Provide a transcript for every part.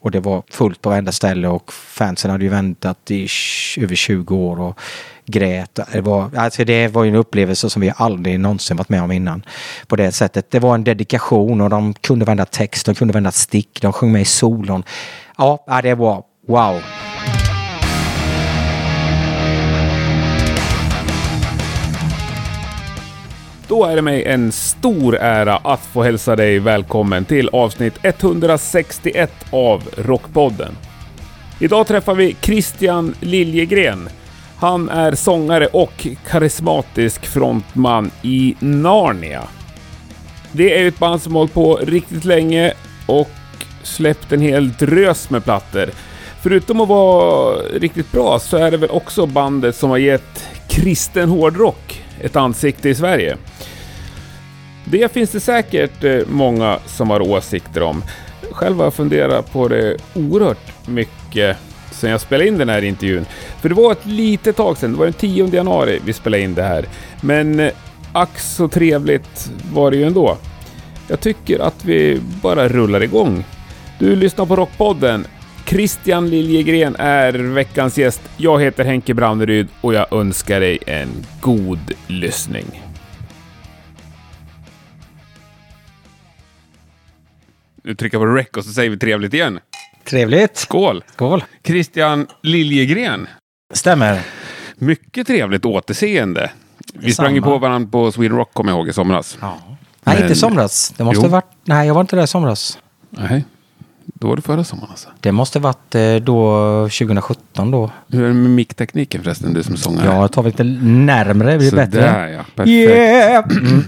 Och det var fullt på varenda ställe och fansen hade ju väntat i över 20 år och grät. Det var, alltså det var ju en upplevelse som vi aldrig någonsin varit med om innan. På det sättet. Det var en dedikation och de kunde vända text, de kunde vända stick, de sjöng med i solon. Ja, det var wow. Då är det mig en stor ära att få hälsa dig välkommen till avsnitt 161 av Rockpodden. Idag träffar vi Christian Liljegren. Han är sångare och karismatisk frontman i Narnia. Det är ett band som hållit på riktigt länge och släppt en hel drös med plattor. Förutom att vara riktigt bra så är det väl också bandet som har gett kristen hårdrock ett ansikte i Sverige. Det finns det säkert eh, många som har åsikter om. Själv har jag funderat på det oerhört mycket sen jag spelade in den här intervjun. För det var ett litet tag sedan, det var den 10 januari vi spelade in det här. Men eh, ack så trevligt var det ju ändå. Jag tycker att vi bara rullar igång. Du lyssnar på Rockpodden. Christian Liljegren är veckans gäst. Jag heter Henke Brauneryd och jag önskar dig en god lyssning. Nu trycker jag på rec och så säger vi trevligt igen. Trevligt. Skål! Skål. Christian Liljegren. Stämmer. Mycket trevligt återseende. Vi sprang ju på varandra på Sweden Rock, kommer jag ihåg, i somras. Ja. Nej, Men- inte i somras. Det måste Jo. varit... Nej, jag var inte där i somras. Nej, då var det förra sommaren alltså. Det måste varit eh, då 2017 då. Hur är det med micktekniken förresten, du som sångare? Ja, jag tar lite närmre, det blir Sådär bättre. ja, perfekt. Yeah! Mm.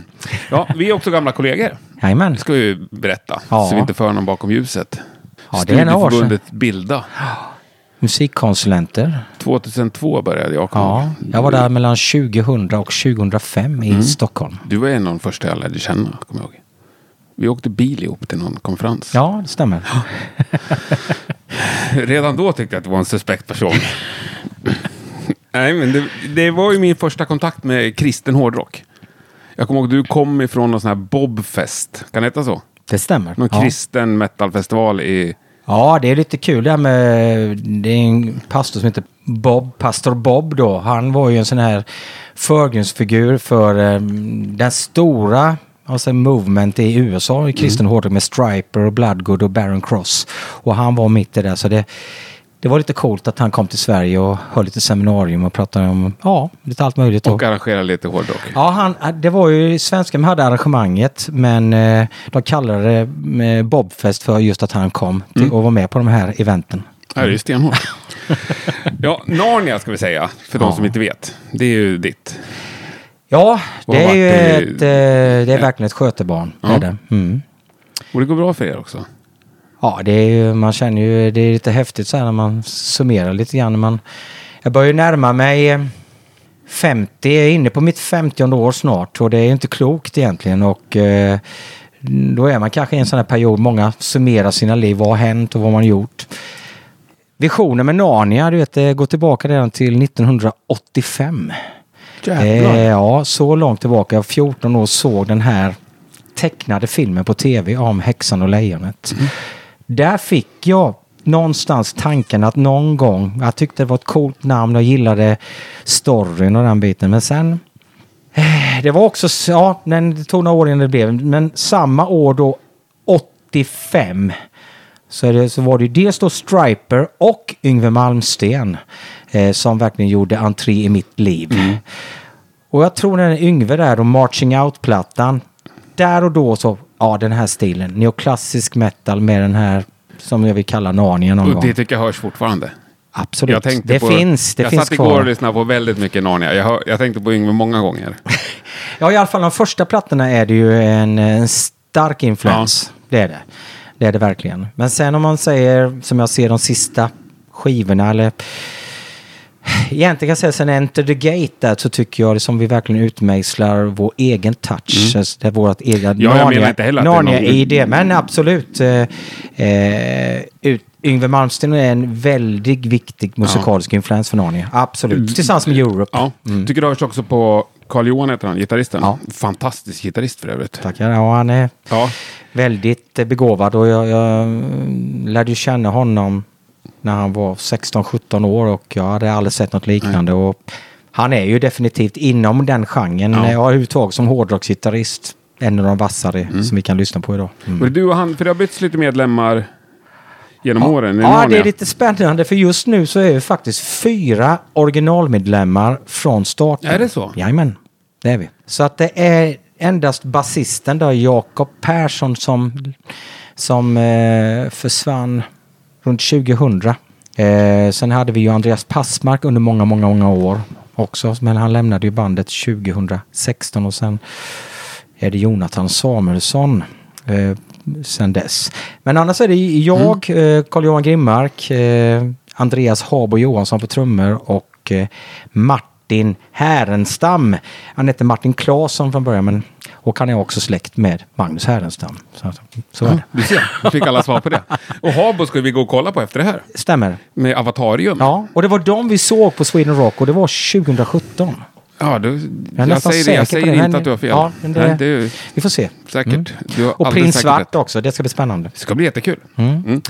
Ja, vi är också gamla kollegor. Jajamän. Det ska vi berätta, Ja. så vi inte för någon bakom ljuset. Ja, det är några år. Studieförbundet Bilda. Musikkonsulenter. 2002 började jag komma Ja, jag var där mellan 2000 och 2005 i Mm. Stockholm. Du var en av de första jag lärde känna, kommer jag ihåg. Vi åkte bil ihop till någon konferens. Ja, det stämmer. Redan då tyckte jag att det var en suspekt person. Nej, men det, det var ju min första kontakt med kristen hårdrock. Jag kommer ihåg, du kom ifrån någon sån här Bobfest. Kan det heta så? Det stämmer. Någon Ja. kristen metalfestival i... ja, det är lite kul det här med... Det är en pastor som heter Bob, pastor Bob då. Han var ju en sån här förgrundsfigur för eh, den stora alltså movement i USA i kristen hårdrock med Striper och Bloodgood och Baron Cross. Och han var mitt i det. Så det, det var lite coolt att han kom till Sverige och höll lite seminarium och pratade om ja, lite allt möjligt. Och arrangerade lite hårdrock. Ja, han, det var ju svenska som hade arrangemanget men eh, de kallade det eh, Bobfest för just att han kom till och var med på de här eventen. Det här är ju stenhårt. ja, Narnia ska vi säga, för de Ja. som inte vet. Det är ju ditt. Ja, det är ju ett, eh, det är verkligen ett skötebarn. Ja. är det. Mm. Och det går bra för er också. Ja, det är ju, man känner ju, det är lite häftigt så här när man summerar lite grann. Man, jag börjar ju närma mig eh, 50, jag är inne på mitt 50 år snart och det är inte klokt egentligen. Och eh, då är man kanske i en sån här period, många summerar sina liv, vad har hänt och vad man har gjort. Visionen med Narnia, du vet, det går tillbaka redan till 1985. Jävlar. Eh, ja, så långt tillbaka. Jag var 14 år såg den här tecknade filmen på tv om Häxan och Lejonet. Där fick jag någonstans tanken att någon gång, jag tyckte det var ett coolt namn, jag gillade storyn och den biten. Men sen, eh, det var också, ja, det tog några år innan det blev, men samma år då, 85, så, det, så var det ju dels då Striper och Yngwie Malmsten eh, som verkligen gjorde entré i mitt liv. Och jag tror den Yngve där och Marching Out-plattan, där och då så, ja den här stilen, neoklassisk metal med den här som jag vill kalla Narnia någon Och gång. det tycker jag hörs fortfarande. Absolut, det på, finns, det jag finns satt igår och lyssnade på väldigt mycket Narnia. Jag, hör, jag tänkte på Yngwie många gånger. Ja, i alla fall de första plattorna är det ju en, en stark influens. Det är det. Det är det verkligen. Men sen om man säger, som jag ser de sista skivorna eller Egentligen kan jag säga sen Enter the Gate där så tycker jag det som vi verkligen utmejslar vår egen touch. Alltså, det är vårt egen Mm. Ja, jag menar inte heller att det är Narnia någon- i det. Men absolut. Eh, eh, ut, Yngwie Malmsteen är en väldigt viktig musikalisk influens för Narnia. Absolut. Tillsammans med Europe. Ja. Tycker du hörs också på Carl-Johan heter han, gitarristen. Ja. Fantastisk gitarrist för övrigt. Tackar. Ja, han är Ja. väldigt eh, begåvad och jag, jag mm, lärde ju känna honom när han var 16-17 år och jag hade aldrig sett något liknande. Och han är ju definitivt inom den genren, Ja. ja. överhuvudtaget som hårdrocksgitarrist, en av de vassare som vi kan lyssna på idag. Mm. Var det du och han, för det har bytts lite medlemmar genom åren? i Ja, det är lite spännande för just nu så är vi faktiskt fyra originalmedlemmar från starten. Är det så? Jajamän, det är vi. Så att det är endast basisten då, Jakob Persson, som, som eh, försvann runt 2000. Eh, sen hade vi ju Andreas Passmark under många, många, många år också. Men han lämnade ju bandet 2016 och sen är det Jonathan Samuelsson eh, sen dess. Men annars är det jag, eh, Carl-Johan Grimmark, eh, Andreas Habo Johansson på trummor och eh, Martin Härenstam. Han heter Martin Claesson från början men, och han är också släkt med Magnus Härenstam. Så, så Ja, det. du ser, du fick alla svar på det. Och Habo ska vi gå och kolla på efter det här. Stämmer. Med Avatarium. Ja, och det var de vi såg på Sweden Rock och det var 2017. Ja, du, Jag jag, säger, det, jag säger inte men- att du har fel. Ja, det- Nej, det är Vi får se. säkert. Du har Och Prins Svart också, det ska bli spännande. Det ska bli jättekul. Mm.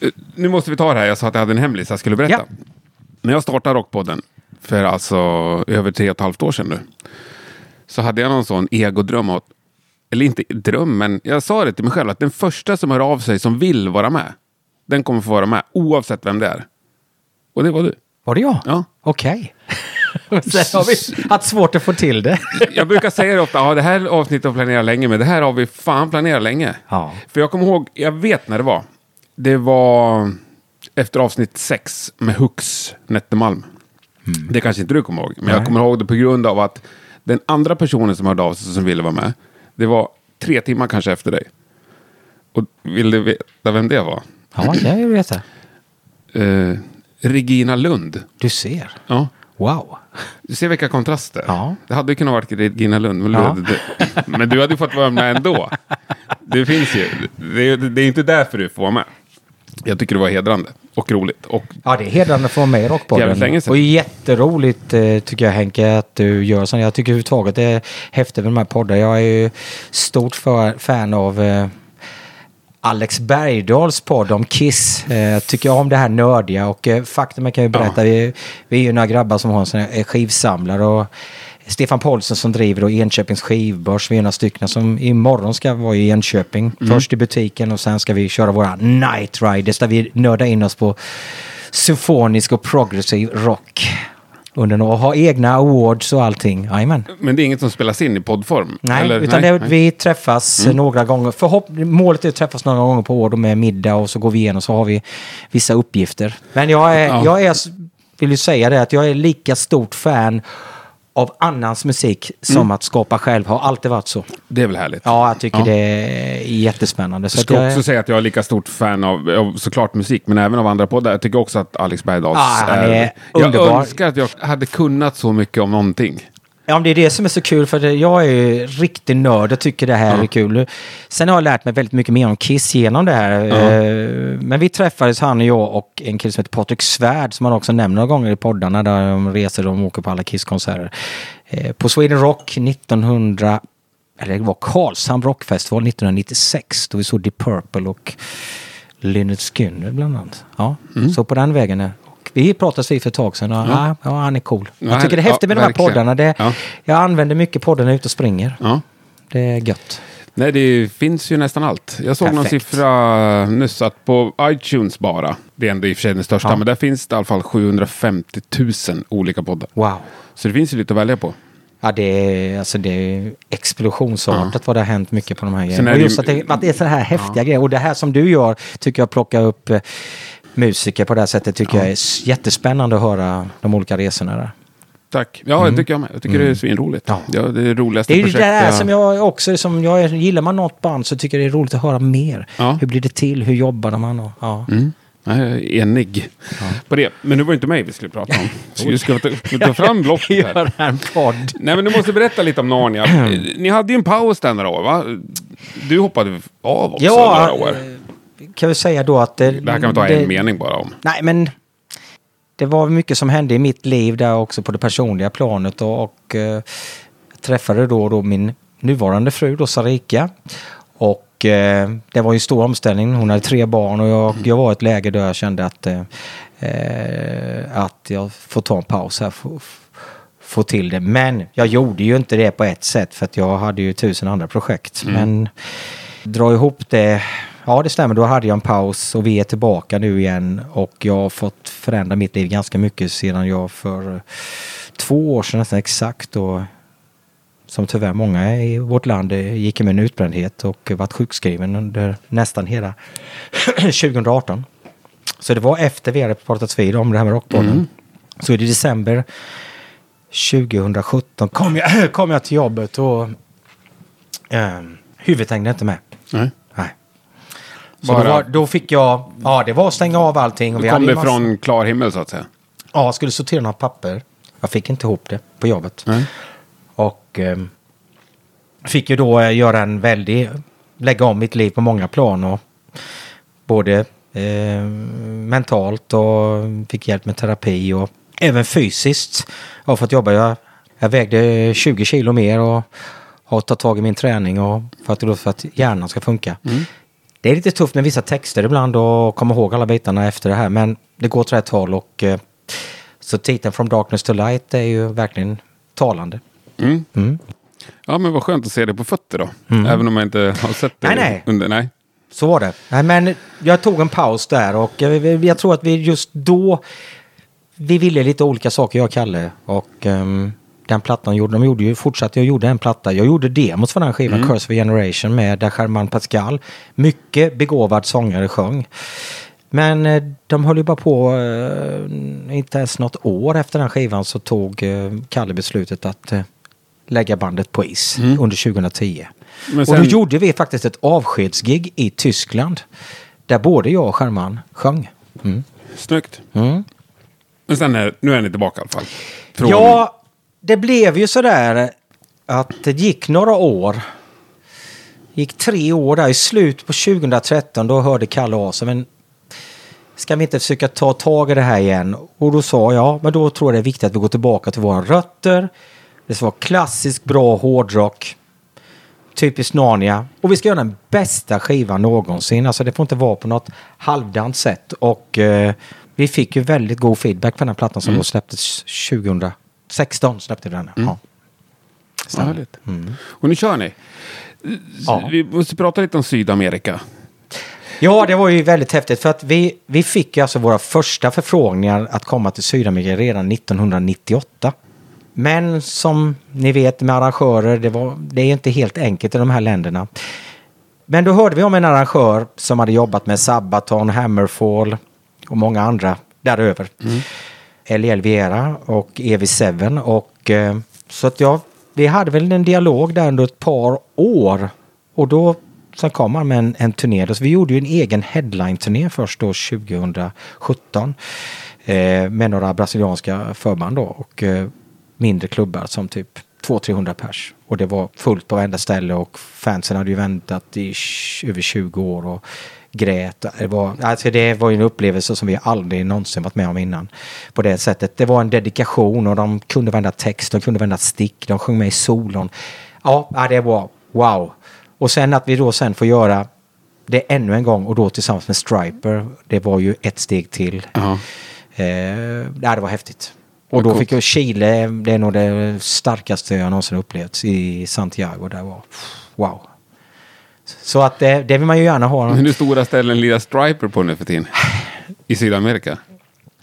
Eh, Nu måste vi ta det här. Jag sa att jag hade en hemlis jag skulle berätta. Ja. När jag startade Rockpodden för alltså över tre och ett halvt år sedan nu. Så hade jag någon sån egodröm. att- Eller inte dröm, men jag sa det till mig själv att den första som hör av sig som vill vara med. Den kommer få vara med oavsett vem det är. Och det var du. Var det jag? Ja. Okej. Sen har vi haft svårt att få till det. Jag brukar säga det ofta, ja, det här avsnittet har planerat länge, men det här har vi fan planerat länge. Ja. För jag kommer ihåg, jag vet när det var. Det var efter avsnitt sex med Hux Nettemalm. Det kanske inte du kommer ihåg, men jag Nej. kommer ihåg det på grund av att den andra personen som hörde av sig som ville vara med, det var tre timmar kanske efter dig. Och vill du veta vem det var? Ja, det vill jag veta. Eh, Regina Lund. Du ser. Ja. Wow. Du ser vilka kontraster. Ja. Det hade kunnat vara Regina Lund, men, Ja. du, men du hade fått vara med ändå. Det finns ju. Det är, det är inte därför du får vara med. Jag tycker det var hedrande och roligt. Och Ja, det är hedrande vara med i Rockpodden. länge sedan. Och jätteroligt eh, tycker jag Henke att du gör sånt. Jag tycker överhuvudtaget det är häftigt med de här poddarna. Jag är ju stort för, fan av eh, Alex Bergdahls podd om Kiss. Eh, tycker jag om det här nördiga och eh, faktum jag kan ju berätta, vi, vi är ju några grabbar som har en sån här skivsamlare och Stefan Paulsen som driver då Enköpings skivbörs. Vi är några stycken som imorgon ska vara i Enköping. Först i butiken och sen ska vi köra våra Night Riders där vi nördar in oss på symfonisk och progressiv rock. Under och ha egna awards och allting. Jajamän. Men det är inget som spelas in i poddform? Nej, eller? utan nej, det, nej. vi träffas eh, några gånger. Förhopp, målet är att träffas några gånger på år med middag och så går vi igenom så har vi vissa uppgifter. Men jag är, Ja. jag är vill ju säga det, att jag är lika stort fan av annans musik som Mm. att skapa själv. Har alltid varit så. Det är väl härligt? Ja, jag tycker Ja. det är jättespännande. Jag Så att ska jag, också säga att jag är lika stort fan av, av såklart musik, men även av andra poddar. Jag tycker också att Alex Bergdahls Ja, han är Jag underbar. önskar att jag hade kunnat så mycket om någonting. Ja, men det är det som är så kul för jag är ju riktig nörd och tycker det här Ja. är kul. Sen har jag lärt mig väldigt mycket mer om Kiss genom det här. Eh, Men vi träffades han och jag och en kille som heter Patrik Svärd som man också nämner några gånger i poddarna där de reser och åker på alla Kiss-konserter. Eh, På Sweden Rock 1900, eller det var Karlshamn Rockfestival 1996 då vi såg Deep Purple och Lynyrd Skynyrd bland annat. Ja, så på den vägen är och vi pratades vid för ett tag sedan och ja. Ja, han är cool. Ja, Jag tycker det är ja, häftigt med de här verkligen. poddarna. Det, Ja. Jag använder mycket podden när jag är ute och springer. Ja. Det är gött. Nej, det finns ju nästan allt. Jag såg någon Perfekt. siffra nyss att på iTunes bara, det är ändå i och för sig den största, Ja. men där finns det i alla fall 750 000 olika poddar. Wow. Så det finns ju lite att välja på. Ja, det är, alltså det är explosionsartat vad det har hänt mycket på de här grejerna. Och just ju- att det, att det är så här häftiga grejer. Och det här som du gör tycker jag plocka upp eh, musiker på det här sättet tycker jag är jättespännande att höra de olika resorna där. Tack. Ja, det tycker jag med. Jag tycker det är svinroligt. Ja. Ja. det är det roligaste Det är ju det projektet. där som jag också, som jag gillar man något band så tycker jag det är roligt att höra mer. Ja. Hur blir det till? Hur jobbar man? Och, ja. Mm. Ja, är enig på det. Men nu var det inte mig vi skulle prata om. Så vi ska ta, ta fram blocket här. En podd. Nej, men du måste berätta lite om Narnia. Ni hade ju en paus där några år, va? Du hoppade av också Ja, några år. Kan vi säga då att... Det, Det här kan vi ta det, en mening bara om. Nej, men det var mycket som hände i mitt liv där också på det personliga planet och, och eh, träffade då, då min nuvarande fru då Sarika. Och eh, det var ju stor omställning. Hon hade tre barn och jag, jag var i ett läge där jag kände att, eh, eh att jag får ta en paus här. Få, få till det. Men jag gjorde ju inte det på ett sätt för att jag hade ju tusen andra projekt. Mm. Men dra ihop det Ja, det stämmer. Då hade jag en paus och vi är tillbaka nu igen. Och jag har fått förändra mitt liv ganska mycket sedan jag för två år sedan nästan exakt och som tyvärr många i vårt land gick med en utbrändhet och varit sjukskriven under nästan hela 2018. Så det var efter vi hade pratat vid om det här med Rockbollen. Mm. Så i december 2017 kom jag, kom jag till jobbet och eh, huvudet hängde inte med. Nej. Så då, var, då, fick jag, ja det var att stänga av allting. Och vi kom det massa... från klar himmel så att säga? Ja, jag skulle sortera några papper. Jag fick inte ihop det på jobbet. Mm. Och eh, fick ju då eh, göra en väldig, lägga om mitt liv på många plan. Och både eh, mentalt och fick hjälp med terapi och även fysiskt. Jag har fått jobba, jag, jag vägde 20 kilo mer och har tagit tag i min träning och för att, för att hjärnan ska funka. Mm. Det är lite tufft med vissa texter ibland och komma ihåg alla bitarna efter det här men det går åt rätt håll och eh, så titeln From Darkness to Light är ju verkligen talande. Mm. Mm. Ja men vad skönt att se det på fötter då. Mm. Även om jag inte har sett det nej, nej. under... Nej. Så var det. Nej, men jag tog en paus där och jag, jag tror att vi just då vi ville lite olika saker jag och Kalle. Och um, den plattan gjorde, de gjorde ju, fortsatte jag gjorde en platta. Jag gjorde demos för den skivan, mm. Curse of Generation med där German Pascal. Mycket begåvad sångare sjöng. Men eh, de höll ju bara på, eh, inte ens något år efter den skivan så tog eh, Kalle beslutet att lägga bandet på is mm. under 2010. Sen... Och då gjorde vi faktiskt ett avskedsgig i Tyskland. Där både jag och German sjöng. Mm. Snyggt. Mm. Men sen är, nu är ni tillbaka i alla fall? Från... Ja, det blev ju sådär att det gick några år. gick tre år där i slutet på 2013 då hörde Kalle av sig. Men ska vi inte försöka ta tag i det här igen? Och då sa jag, men då tror jag det är viktigt att vi går tillbaka till våra rötter. Det ska vara klassisk bra hårdrock. Typiskt Narnia. Och vi ska göra den bästa skivan någonsin. Alltså det får inte vara på något halvdant sätt. Och eh, vi fick ju väldigt god feedback på den här plattan som mm. då släpptes 2000 16 släppte vi den. Mm. Ja. Härligt. Mm. Och nu kör ni. Ja. Vi måste prata lite om Sydamerika. Ja, det var ju väldigt häftigt för att vi, vi fick alltså våra första förfrågningar att komma till Sydamerika redan 1998. Men som ni vet med arrangörer, det, var, det är inte helt enkelt i de här länderna. Men då hörde vi om en arrangör som hade jobbat med Sabaton, Hammerfall och många andra däröver. Mm. LL Vera och EV7 och eh, så att ja, vi hade väl en dialog där under ett par år och då sen kom han med en, en turné. Så vi gjorde ju en egen headline-turné först då 2017 eh, med några brasilianska förband då och eh, mindre klubbar som typ 200-300 pers. Och det var fullt på varenda ställe och fansen hade ju väntat i över 20 år. Och grät. Det var, alltså det var en upplevelse som vi aldrig någonsin varit med om innan. På det sättet. Det var en dedikation och de kunde vända text, de kunde vända stick, de sjöng med i solon. Ja, det var wow. Och sen att vi då sen får göra det ännu en gång och då tillsammans med Striper. Det var ju ett steg till. Uh -huh. eh, det var häftigt. Och då fick jag Chile, det är nog det starkaste jag någonsin upplevt i Santiago. Det var wow. Så att det, det vill man ju gärna ha. Hur stora ställen lirar Striper på nu för tiden? I Sydamerika?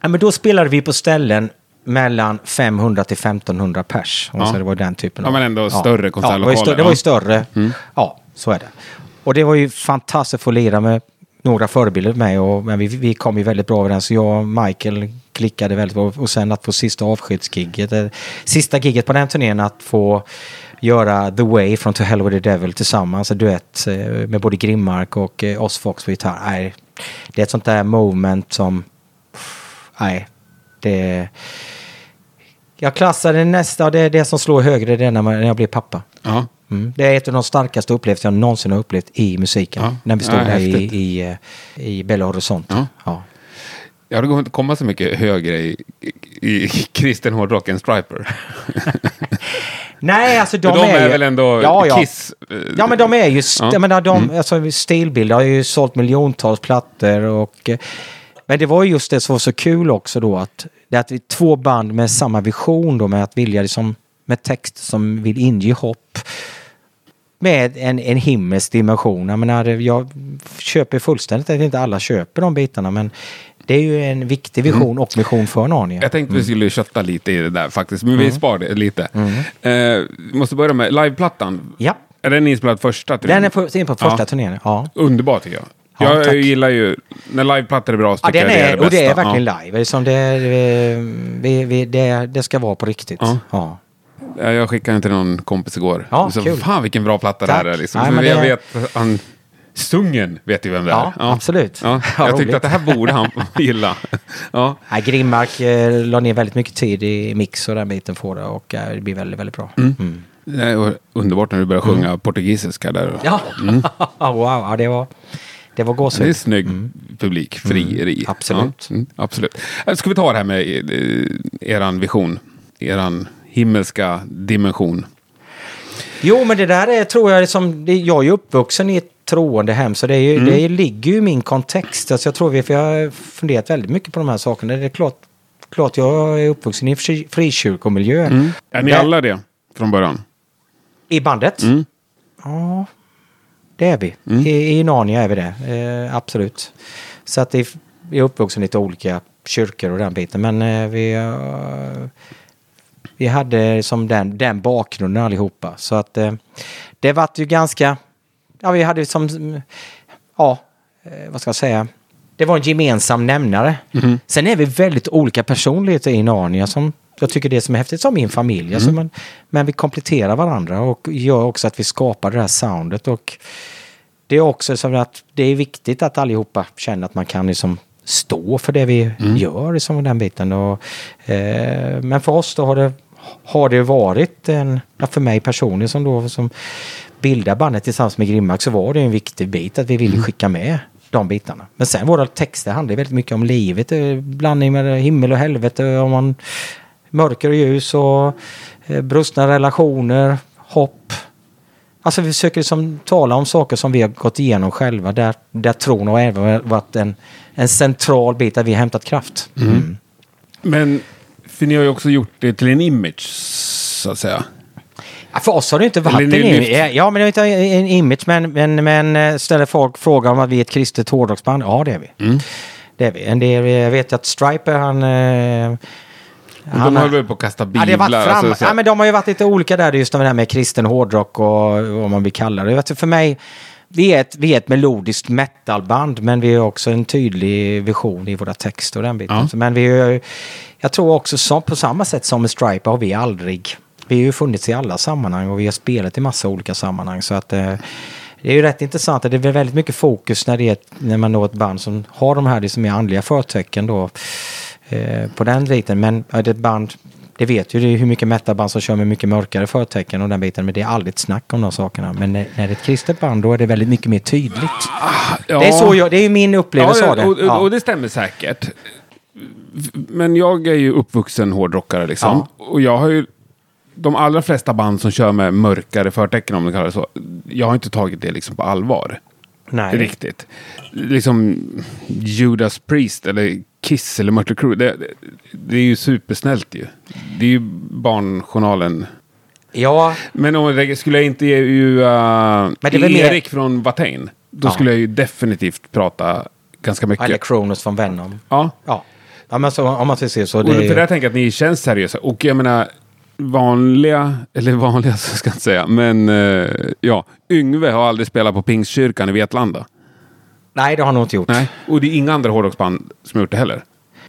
Ja, men då spelade vi på ställen mellan 500 till 1500 pers. Ja. Så det var den typen av... Ja, men ändå större konsertlokaler. Ja, det var ju, det var ju större. Mm. Ja, så är det. Och det var ju fantastiskt att få lira med några förebilder med. Och, men vi, vi kom ju väldigt bra överens. Jag och Michael klickade väldigt bra. Och sen att få sista avskedsgigget. Eh, sista gigget på den turnén att få göra The Way från To Hell With The Devil tillsammans, en duett eh, med både Grimmark och eh, Oss Fox på gitarr. Nej, det är ett sånt där moment som... Nej, det... Jag klassar det nästa, det är det som slår högre, det är när, jag blir pappa. Ja. Mm. Det är ett av de starkaste upplevelser jag någonsin har upplevt i musiken. Ja. När vi stod ja, där i, i, eh, i Belo Horizonte. Ja. Ja. Ja, det går inte komma så mycket högre i, i, i kristen hårdrock än Striper. Nej, alltså de, de är, ju... väl ändå ja, ja. Kiss? eh, Ja, men de är ju... st- Ja. Menar, de, Mm. alltså, Stilbild har ju sålt miljontals plattor och... eh, Men det var ju just det som var så kul också då att det är att vi två band med samma vision då med att vilja liksom med text som vill inge hopp med en, en himmelsk dimension. Jag menar, jag köper fullständigt att inte alla köper de bitarna men det är ju en viktig vision och mission för Narnia. Jag tänkte vi skulle kötta lite i det där faktiskt, men Mm. vi sparar det lite. Eh, vi måste börja med liveplattan. Ja, Är den inspelad första? den är på, in på första Ja. turnén. Ja. Underbar tycker jag. Ja, jag tack. gillar ju, när liveplattor är bra så Ja, den jag det är det och det är bästa. verkligen ja. live. Som det, är, vi, vi, det, det ska vara på riktigt. Ja. Ja. Ja, Jag skickade den till någon kompis igår. Ja, så, kul. Fan vilken bra platta Tack. det här är. Liksom. Nej, jag det- vet, han, Sungen vet ju vem det Ja, är. absolut. Ja. Ja, Jag roligt. tyckte att det här borde han gilla. Ja. Nej, Grimmark eh, la ner väldigt mycket tid i mix och den biten får det och eh, det blir väldigt, väldigt bra. Mm. Det är underbart när du börjar sjunga portugisiska där. Ja, wow, ja, det var, det var Det är gåshud. snygg publik, frieri. Mm, absolut. Ja, mm, absolut. Ska vi ta det här med eh, eran vision? Eran himmelska dimension. Jo, men det där är, tror jag, liksom, jag är ju uppvuxen i ett troende hem så det, är ju, Mm. det ligger ju i min kontext. Alltså, jag tror vi, för jag har funderat väldigt mycket på de här sakerna. Det är klart, klart jag är uppvuxen i fri, frikyrkomiljö. Är ni Där- alla det från början? I bandet? Mm. Ja, det är vi. I, I Narnia är vi det, eh, absolut. Så att det vi är uppvuxen i lite olika kyrkor och den biten. Men eh, vi, eh, vi hade som den, den bakgrunden allihopa. Så att eh, det vart ju ganska... Ja, vi hade som... mm, Ja, eh, vad ska jag säga? Det var en gemensam nämnare. Sen är vi väldigt olika personligheter i Narnia som jag tycker det som är häftigt som min familj. Alltså man, men vi kompletterar varandra och gör också att vi skapar det här soundet. Och det är också så att det är viktigt att allihopa känner att man kan liksom stå för det vi gör liksom den biten. Och, eh, men för oss då har det, har det varit en, för mig personligen som då som bildar bandet tillsammans med Grimmark så var det en viktig bit att vi ville skicka med de bitarna. Men sen våra texter handlar väldigt mycket om livet, eh, blandning med himmel och helvete, om man, mörker och ljus och eh, brustna relationer, hopp. Alltså vi försöker liksom tala om saker som vi har gått igenom själva där, där tron har även varit en, en central bit där vi har hämtat kraft. Mm. Men, för ni har ju också gjort det till en image, så att säga. Ja, för oss har det inte varit Eller en image. Ja, men det inte en image. Men, men, men eh, ställer folk frågan om att vi är ett kristet hårdrocksband? Ja, det är vi. Mm. Det är vi. En del, jag vet att Striper, han... eh, de har väl på att kasta Ja, biblar? det fram, alltså, så- ja, men de har ju varit lite olika där, just det här med kristen hårdrock och vad man vill kalla det. Vet, för mig, vi är, ett, vi är ett melodiskt metalband, men vi har också en tydlig vision i våra texter och den biten. Ja. Men vi är, jag tror också som, på samma sätt som med Striper har vi aldrig, vi har ju funnits i alla sammanhang och vi har spelat i massa olika sammanhang. Så att eh, det är ju rätt intressant att det är väldigt mycket fokus när, det är, när man når ett band som har de här liksom andliga förtecken då eh, på den biten. Men är det ett band, det vet ju det är hur mycket metalband som kör med mycket mörkare förtecken och den biten. Men det är aldrig ett snack om de sakerna. Men när, när det är ett kristet band då är det väldigt mycket mer tydligt. Ja. Det är så jag, det är min upplevelse av det. och, och, Ja. och det stämmer säkert. Men jag är ju uppvuxen hårdrockare liksom. Och jag har ju de allra flesta band som kör med mörkare förtecken, om det så. Jag har inte tagit det liksom på allvar. Nej. Riktigt. Liksom Judas Priest eller Kiss eller Mötley Crüe. Det, det, det är ju supersnällt ju. Det är ju Barnjournalen. Ja, Men om jag skulle jag intervjua det är väl mer- Erik från Watain. Då Ja. skulle jag ju definitivt prata ganska mycket. eller Kronos från Venom. Ja. Ja, ja men så, om man ska se så. Och Det, för där tänker jag att ni känns seriösa. Och jag menar, vanliga, eller vanliga så ska jag inte säga, men eh, ja, Yngve har aldrig spelat på Pingstkyrkan i Vetlanda. nej, det har han nog inte gjort. Nej, och det är inga andra hårdrocksband som har gjort det heller.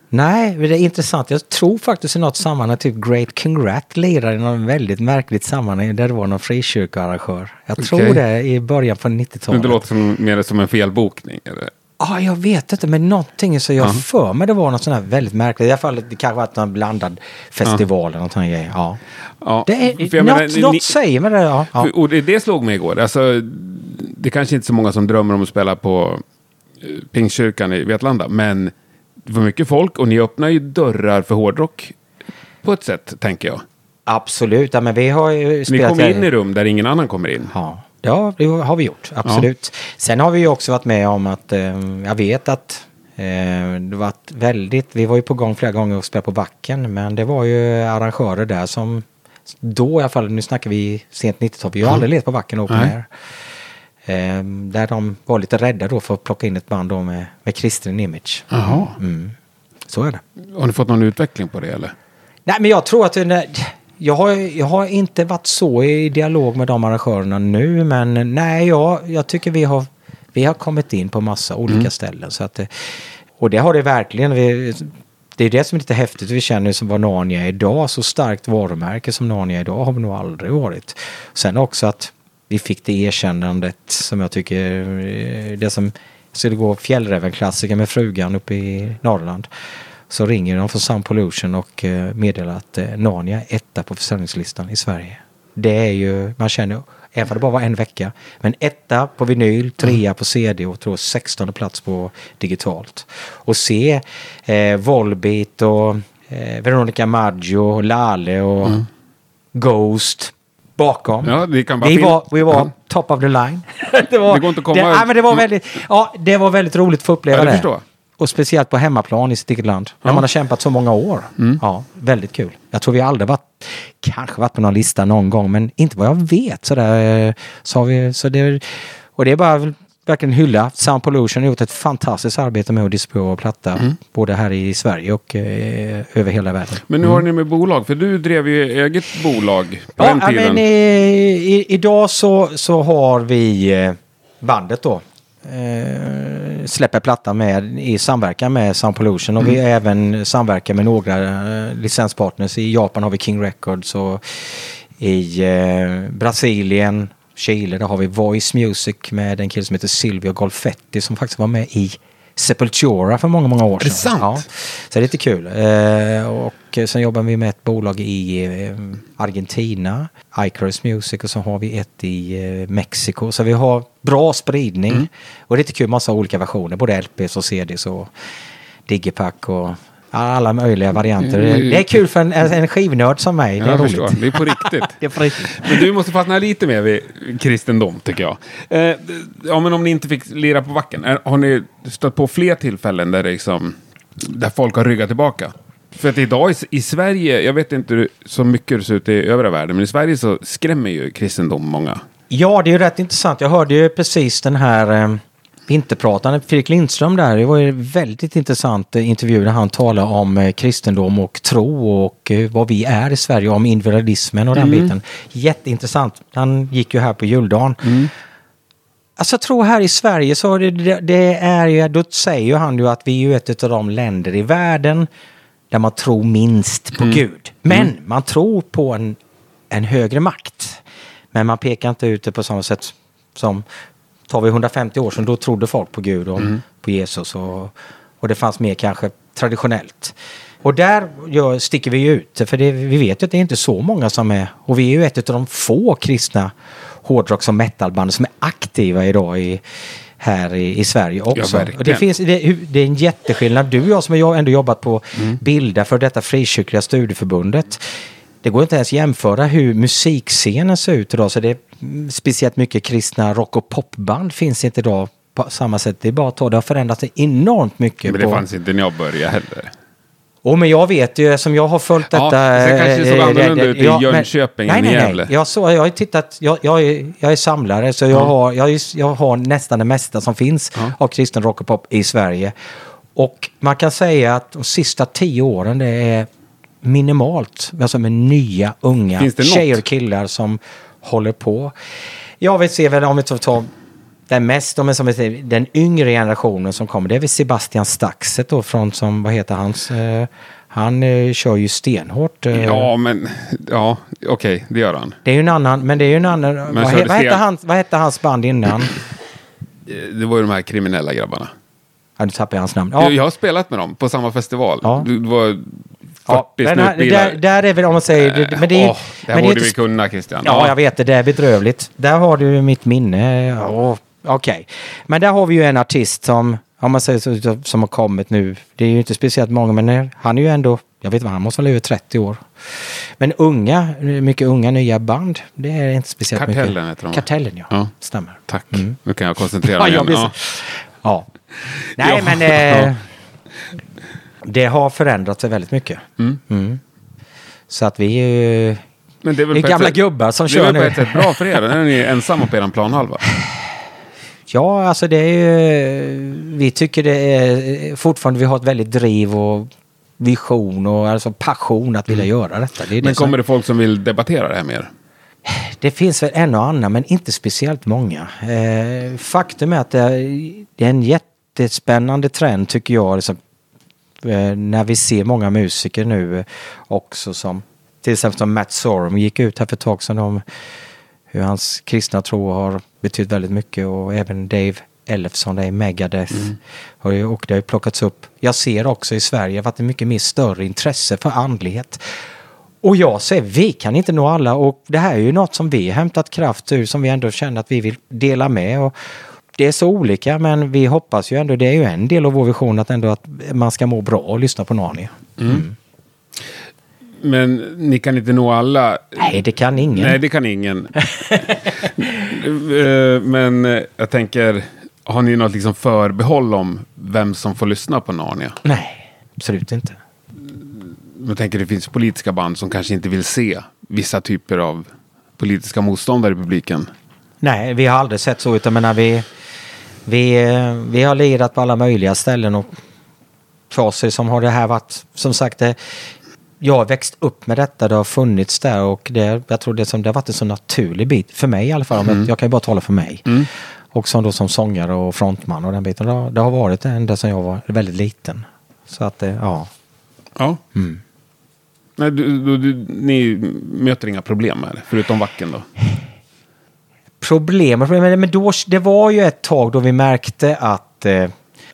Nej, men det är intressant. Jag tror faktiskt i något sammanhang, typ Great Congrat lirar i något väldigt märkligt sammanhang där det var någon frikyrkoarrangör. Jag tror det i början på Men 90-talet. det låter som, mer som en felbokning. Eller? Ja, jag vet inte, men någonting så jag för mig det var något sånt här väldigt märkligt. I alla fall det kanske varit någon blandad festival eller något sånt här. Ja. Ja, Det är, något, menar, ni- något säger mig det. Ja. Ja. Och det, det slog mig igår. Alltså, det kanske inte är så många som drömmer om att spela på eh, Pingstkyrkan i Vetlanda, men det var mycket folk och ni öppnar ju dörrar för hårdrock på ett sätt, tänker jag. Absolut, ja, men vi har ju Ni spelat... kommer in i rum där ingen annan kommer in. Ja, ja det har vi gjort. Absolut. Sen har vi ju också varit med om att eh, jag vet att eh, det var väldigt, vi var ju på gång flera gånger och spelade på backen men det var ju arrangörer där som då i alla fall, nu snackar vi sent 90-tal, vi har aldrig levt på backen Nej. air. Eh, där de var lite rädda då för att plocka in ett band då med, med kristen image. Jaha. Mm. Så är det. Har ni fått någon utveckling på det eller? Nej, men jag tror att det, jag, har, jag har inte varit så i dialog med de arrangörerna nu, men nej, jag, jag tycker vi har, vi har kommit in på massa olika ställen. Så att, det- och det har det verkligen. Vi, det är det som är lite häftigt. Vi känner som vad Narnia är idag. Så starkt varumärke som Narnia är idag har vi nog aldrig varit. Sen också att vi fick det erkännandet som jag tycker, eh, det som skulle gå Fjällräven-klassiker med frugan uppe i Norrland. Så ringer de från Sound Pollution och eh, meddelar att eh, Narnia är etta på försäljningslistan i Sverige. Det är ju, man känner, även om det bara var en vecka, men etta på vinyl, trea på CD och tror 16 plats på digitalt. Och se eh, Volbeat och eh, Veronica Maggio, Lale och Ghost bakom. Ja, vi, fin- var, vi var Ja. top of the line. det, var, Det går inte att komma- det, nej, men det var väldigt, ja, det var väldigt roligt att få uppleva Ja, det. Och speciellt på hemmaplan i sitt eget land. När Ja. Mm. man har kämpat så många år. Ja, väldigt kul. Jag tror vi aldrig varit, kanske varit på någon lista någon gång, men inte vad jag vet. Så där, eh, så vi, så det, och det är bara verkligen hylla. Sound Pollution har gjort ett fantastiskt arbete med att distribuera vår platta. Mm. Både här i Sverige och eh, över hela världen. Men nu har ni med bolag, för du drev ju eget bolag på Ja, den tiden. men i, i, idag så, så har vi eh, bandet då. Eh, släpper platta med, i samverkan med Sound Pollution och vi Mm. är även samverkar med några eh, licenspartners. I Japan har vi King Records och i eh, Brasilien, Chile, där har vi Voice Music med en kille som heter Silvio Golfetti som faktiskt var med i Sepultura för många, många år sedan. det sant? Ja, så det är lite kul. Eh, och sen jobbar vi med ett bolag i eh, Argentina, Icarus Music och så har vi ett i eh, Mexiko. Så vi har bra spridning. Mm. Och det är lite kul, massa olika versioner, både LPs och CDs och Digipack och alla möjliga varianter. Mm. Det är kul för en, en skivnörd som mig. Det är förstår, det är på riktigt. Det är på riktigt. Men du måste fastna lite mer vid kristendom, tycker jag. Eh, ja, men om ni inte fick lira på backen, har ni stött på fler tillfällen där, liksom, där folk har ryggat tillbaka? För att idag i, i Sverige, jag vet inte så mycket hur det ser ut i övriga världen, men i Sverige så skrämmer ju kristendom många. Ja, det är ju rätt intressant. Jag hörde ju precis den här eh, vinterprataren, Fredrik Lindström där. Det var en väldigt intressant eh, intervju där han talade om eh, kristendom och tro och eh, vad vi är i Sverige, om individualismen och den biten. Jätteintressant. Han gick ju här på juldagen. Alltså jag tror här i Sverige så det, det, är ju, då säger ju han ju att vi är ju ett av de länder i världen där man tror minst på Gud. Men man tror på en, en högre makt. Men man pekar inte ut det på samma sätt som, tar vi 150 år sedan, då trodde folk på Gud och på Jesus och, och det fanns mer kanske traditionellt. Och där sticker vi ut, för det, vi vet ju att det är inte så många som är, och vi är ju ett av de få kristna hårdrocks och metalband som är aktiva idag i, här i, i Sverige också. och det, finns, det, det är en jätteskillnad. Du och jag som har ändå jobbat på Bilda för detta frikyrkliga studieförbundet. Det går inte ens jämföra hur musikscenen ser ut idag. Så det mm, speciellt mycket kristna rock och popband finns inte idag på samma sätt. Det är bara att ta det har förändrats enormt mycket. Men det på, fanns inte när jag började heller. Oh, men jag vet ju som jag har följt Ja, detta. kanske det såg eh, annorlunda ut i ja, men- Jönköping nej, än nej, Gävle. Nej, jag, så, jag har tittat, jag, jag, är, jag är samlare så jag, har, jag, jag har nästan det mesta som finns Ja. av kristen rock och pop i Sverige. Och man kan säga att de sista tio åren det är minimalt, alltså med nya unga tjejer och killar som håller på. Jag vill se väl om vi tar- den mest, vi som vi säger, den yngre generationen som kommer, det är väl Sebastian Staxet då från som, vad heter hans, eh, han eh, kör ju stenhårt. eh, Ja, men ja, okej, det gör han. Det är ju en annan, men det är ju en annan, vad, he, vad, hette han, vad hette hans band innan? Det var ju de här kriminella grabbarna. Ja, nu tappade jag hans namn. Ja, jag har spelat med dem på samma festival. Ja. Det var 40 ja, den här, där, där är väl om man säger, det- men det är, Åh, det här men det borde inte vi kunna, Christian. Ja, jag vet det. Det är bedrövligt. Där har du mitt minne. Ja, Okej. Men där har vi ju en artist som, om man säger så, som har kommit nu. Det är ju inte speciellt många, men han är ju ändå, jag vet inte, han måste vara över 30 år. Men unga, mycket unga nya band, det är inte speciellt Kartellen mycket. heter de? Kartellen, ja. Ja. Stämmer. Tack. Mm. Nu kan jag koncentrera Ja, mig jag igen. Ja. Ja. Nej, Ja. men eh, det har förändrat sig väldigt mycket. Mm. Mm. Så att vi är ju Men det är väl är ett gamla gubbar som Det är kör väl på nu. ett sätt bra för er? När ni är ensamma på er planhalva? Ja, alltså det är ju... Vi tycker det är fortfarande, vi har ett väldigt driv och vision och alltså passion att vilja göra detta. Det, är det, Mm. Men som, kommer det folk som vill debattera det här mer? det finns väl en och annan, men inte speciellt många. Eh, faktum är att det är, det är en jättespännande trend tycker jag. Liksom, när vi ser många musiker nu eh, också som till exempel som Matt Sorum gick ut här för ett tag sedan om hur hans kristna tro har betytt väldigt mycket och även Dave Ellefson där i Megadeth. Har ju, och det har ju plockats upp. Jag ser också i Sverige att det är mycket mer större intresse för andlighet. Och jag säger, vi kan inte nå alla och det här är ju något som vi har hämtat kraft ur som vi ändå känner att vi vill dela med. Och det är så olika men vi hoppas ju ändå, det är ju en del av vår vision att ändå att man ska må bra och lyssna på Narnia. Men ni kan inte nå alla? Nej, det kan ingen. Nej, det kan ingen. Eh, Men eh, jag tänker, har ni något liksom förbehåll om vem som får lyssna på Narnia? Nej, absolut inte. Jag tänker det finns politiska band som kanske inte vill se vissa typer av politiska motståndare i publiken. Nej, vi har aldrig sett så utan menar vi, vi, eh, vi har lirat på alla möjliga ställen och det som har det här varit, som sagt, det, jag har växt upp med detta, det har funnits där och det, jag tror det, som, det har varit en så naturlig bit, för mig i alla fall, om jag, jag kan ju bara tala för mig. Och som då som sångare och frontman och den biten, det har, det har varit det ända sedan jag var väldigt liten. Så att det, ja. Ja. Nej, du, du, du, ni möter inga problem med det, förutom vacken då? Problemet, men då, det var ju ett tag då vi märkte att, eh,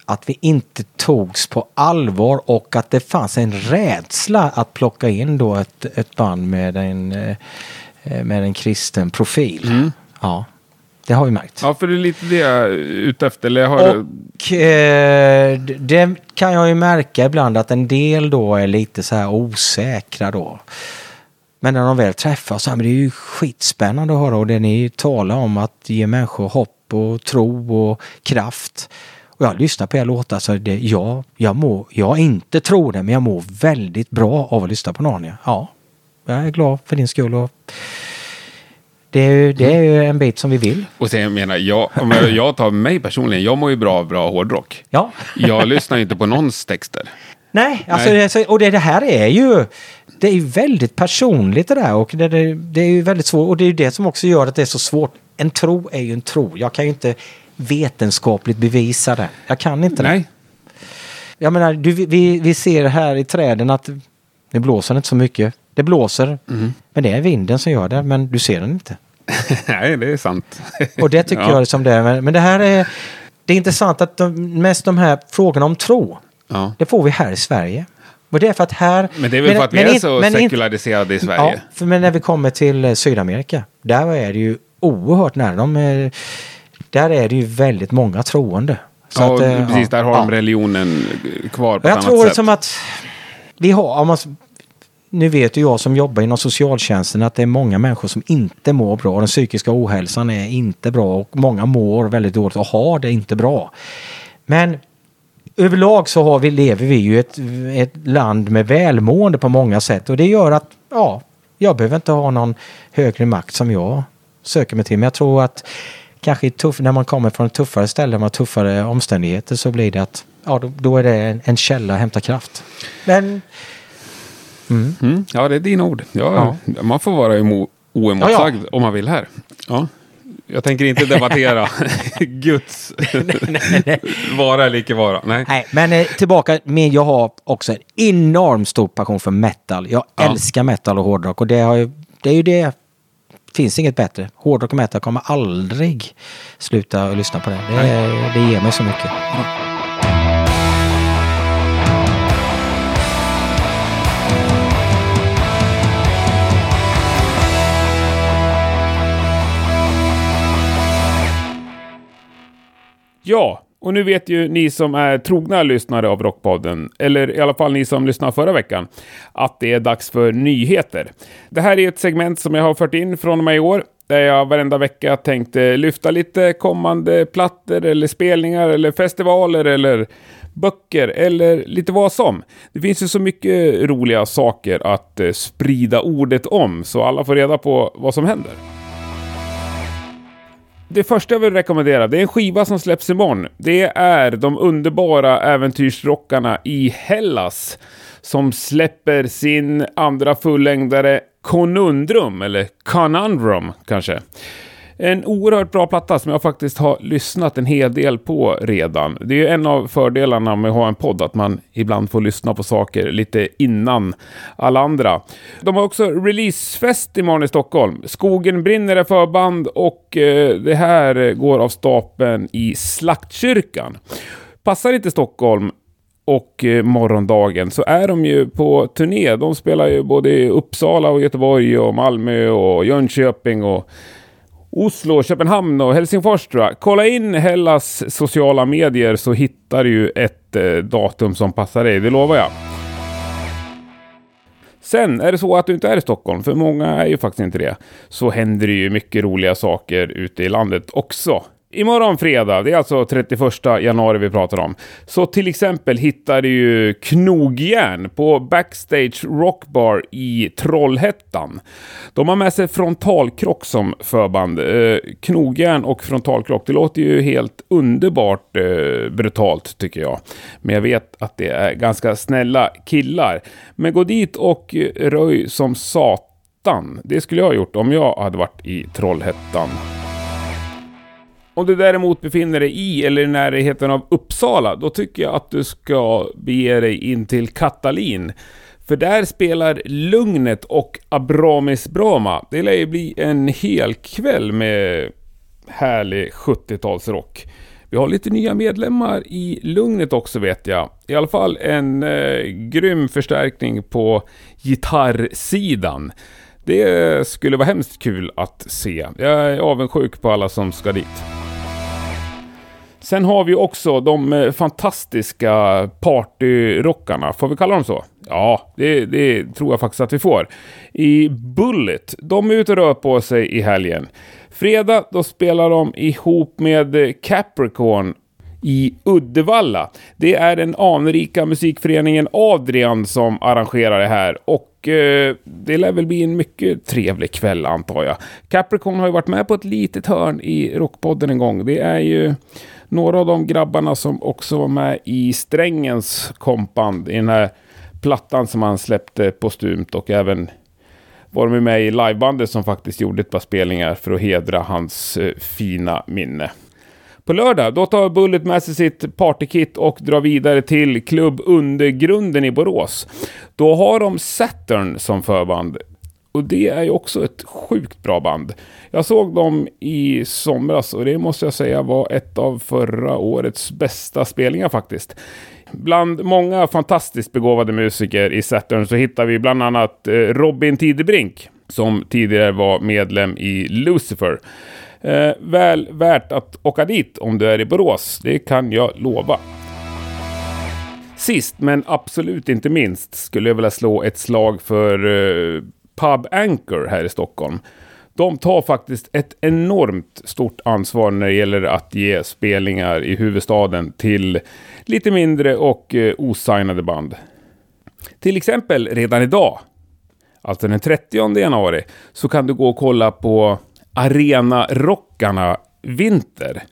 att vi inte togs på allvar och att det fanns en rädsla att plocka in då ett, ett band med en, eh, med en kristen profil. Ja, det har vi märkt. Ja, för det är lite det jag är ute efter. Eller har, Och eh, det kan jag ju märka ibland att en del då är lite så här osäkra då. Men när de väl träffas, men det är ju skitspännande att höra och det ni talar om att ge människor hopp och tro och kraft. Och jag lyssnar på er låtar så det, ja, jag må, jag inte tror det, men jag mår väldigt bra av att lyssna på Narnia. Ja, jag är glad för din skull och det är, ju, det är ju en bit som vi vill. och sen jag menar, jag, om jag, jag tar mig personligen, jag mår ju bra av bra hårdrock. Ja. Jag lyssnar ju inte på någons texter. Nej, alltså Nej. Det, så- och det, det här är ju det är ju väldigt personligt det där och det, det, det är ju väldigt svårt och det är ju det som också gör att det är så svårt. En tro är ju en tro. Jag kan ju inte vetenskapligt bevisa det. Jag kan inte det. Nej. Jag menar, du, vi, vi ser här i träden att det blåser inte så mycket. Det blåser, Mm. men det är vinden som gör det, men du ser den inte. Nej, det är sant. Och det tycker Ja. jag är som det är. Men, men det här är, det är intressant att de, mest de här frågorna om tro, Ja. det får vi här i Sverige. Och det är för att här... Men det är väl för att vi är in- så men in- sekulariserade i Ja, Sverige. för, men när vi kommer till eh, Sydamerika, där är det ju oerhört nära. De, är- där är det ju väldigt många troende. Så ja, att, eh, precis. Där har ja. de religionen kvar på Och ett jag annat tror sätt. liksom att vi har, om man, nu vet ju jag som jobbar inom socialtjänsten att det är många människor som inte mår bra. Den psykiska ohälsan är inte bra och många mår väldigt dåligt och har det inte bra. Men överlag så har vi, lever vi ju i ett, ett land med välmående på många sätt och det gör att ja, jag behöver inte ha någon högre makt som jag söker mig till. Men jag tror att kanske tuff, när man kommer från ett tuffare ställe med tuffare omständigheter så blir det att ja, då, då är det en, en källa att hämta kraft. Men Mm, ja, det är dina ord. Ja, Man får vara emo- oemotsagd Ja, om man vill här. Ja. Jag tänker inte debattera Guds vara eller icke vara. Nej. Nej, men eh, tillbaka med jag har också en enorm stor passion för metal. Jag Ja. älskar metal och hårdrock och det, ju, det är ju det. finns inget bättre. Hårdrock och metal kommer aldrig sluta att lyssna på det. Det, det ger mig så mycket. Ja, Och nu vet ju ni som är trogna lyssnare av Rockpodden, eller i alla fall ni som lyssnade förra veckan, att det är dags för nyheter. Det här är ett segment som jag har fört in från och med i år, där jag varenda vecka tänkte lyfta lite kommande plattor eller spelningar eller festivaler eller böcker eller lite vad som. Det finns ju så mycket roliga saker att eh, sprida ordet om, så alla får reda på vad som händer. Det första jag vill rekommendera, det är en skiva som släpps imorgon. Det är de underbara äventyrsrockarna i Hellas som släpper sin andra fullängdare Conundrum, eller Conundrum kanske. En oerhört bra platta som jag faktiskt har lyssnat en hel del på redan. Det är ju en av fördelarna med att ha en podd, att man ibland får lyssna på saker lite innan alla andra. De har också releasefest imorgon i Stockholm. Skogen brinner är förband och eh, det här går av stapeln i Slaktkyrkan. Passar inte Stockholm och eh, morgondagen så är de ju på turné. De spelar ju både i Uppsala och Göteborg och Malmö och Jönköping och Oslo, Köpenhamn och Helsingfors tror jag. Kolla in Hellas sociala medier så hittar du ett eh, datum som passar dig, det lovar jag. Sen är det så att du inte är i Stockholm, för många är ju faktiskt inte det, så händer det ju mycket roliga saker ute i landet också. Imorgon fredag, det är alltså 31 januari vi pratar om, så till exempel hittar du ju knogjärn på Backstage Rockbar i Trollhättan. De har med sig frontalkrock som förband. Eh, knogjärn och frontalkrock, det låter ju helt underbart eh, brutalt tycker jag. Men jag vet att det är ganska snälla killar. Men gå dit och röj som satan. Det skulle jag ha gjort om jag hade varit i Trollhättan. Om du däremot befinner dig i eller i närheten av Uppsala, då tycker jag att du ska bege dig in till Katalin. För där spelar Lugnet och Abramis Brama. Det lär ju bli en hel kväll med härlig 70-talsrock. Vi har lite nya medlemmar i Lugnet också vet jag. I alla fall en eh, grym förstärkning på gitarrsidan. Det skulle vara hemskt kul att se. Jag är avundsjuk på alla som ska dit. Sen har vi också de eh, fantastiska partyrockarna, får vi kalla dem så? Ja, det, det, tror jag faktiskt att vi får. I Bullet, de är ute och rör på sig i helgen. Fredag, då spelar de ihop med Capricorn i Uddevalla. Det är den anrika musikföreningen Adrian som arrangerar det här och eh, det lär väl bli en mycket trevlig kväll antar jag. Capricorn har ju varit med på ett litet hörn i Rockpodden en gång. Det är ju några av de grabbarna som också var med i Strängens kompband i den här plattan som han släppte postumt och även var de med i livebandet som faktiskt gjorde ett par spelningar för att hedra hans eh, fina minne. På lördag, då tar Bullet med sig sitt partykit och drar vidare till Klubb Undergrunden i Borås. Då har de Saturn som förband. Och det är ju också ett sjukt bra band. Jag såg dem i somras och det måste jag säga var ett av förra årets bästa spelningar faktiskt. Bland många fantastiskt begåvade musiker i Saturn så hittar vi bland annat eh, Robin Tidebrink som tidigare var medlem i Lucifer. Eh, väl värt att åka dit om du är i Borås, det kan jag lova. Sist men absolut inte minst skulle jag vilja slå ett slag för eh, Pub Anchor här i Stockholm. De tar faktiskt ett enormt stort ansvar när det gäller att ge spelningar i huvudstaden till lite mindre och eh, osignade band. Till exempel redan idag, alltså den 30 januari, så kan du gå och kolla på Arena-rockarna Vinter.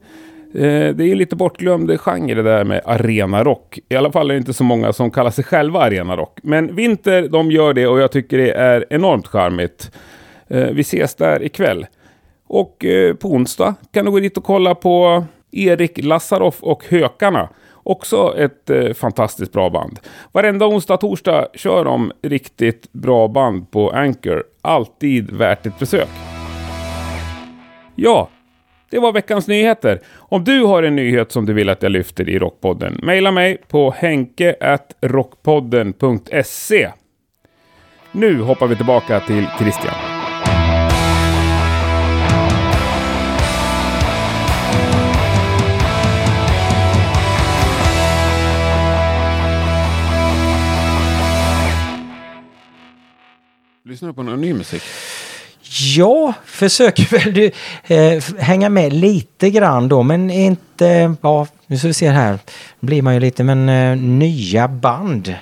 Eh, det är ju lite bortglömd genre det där med arenarock. I alla fall är det inte så många som kallar sig själva arenarock. Men Vinter, de gör det och jag tycker det är enormt charmigt. Eh, vi ses där ikväll. Och eh, på onsdag kan du gå dit och kolla på Erik Lassaroff och Hökarna. Också ett fantastiskt bra band. Varenda onsdag och torsdag kör de riktigt bra band på Anchor. Alltid värt ett besök. Ja, det var veckans nyheter. Om du har en nyhet som du vill att jag lyfter i Rockpodden, mejla mig på henke.rockpodden.se. Nu hoppar vi tillbaka till Christian. Lyssnar du på någon ny musik? Ja, försöker väl du eh, hänga med lite grann då, men inte... Ja, nu ska vi se här. blir man ju lite, men eh, nya band.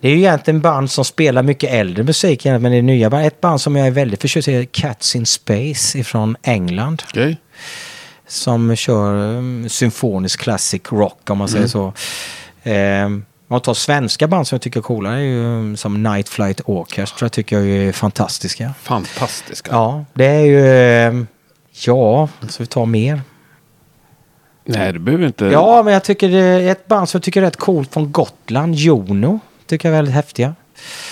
Det är ju egentligen band som spelar mycket äldre musik, men det är nya band. Ett band som jag är väldigt förtjust i är Cats in Space från England. Okej. Som kör um, symfonisk classic rock om man säger så. Eh, man tar svenska band som jag tycker är coola är ju um, som Night Flight Orchestra tycker jag är fantastiska. Fantastiska. Ja, det är ju... eh, Ja, så vi tar mer. Nej, det behöver inte... Ja, men jag tycker det är ett band som jag tycker är rätt coolt från Gotland, Jono. Tycker jag är väldigt häftiga.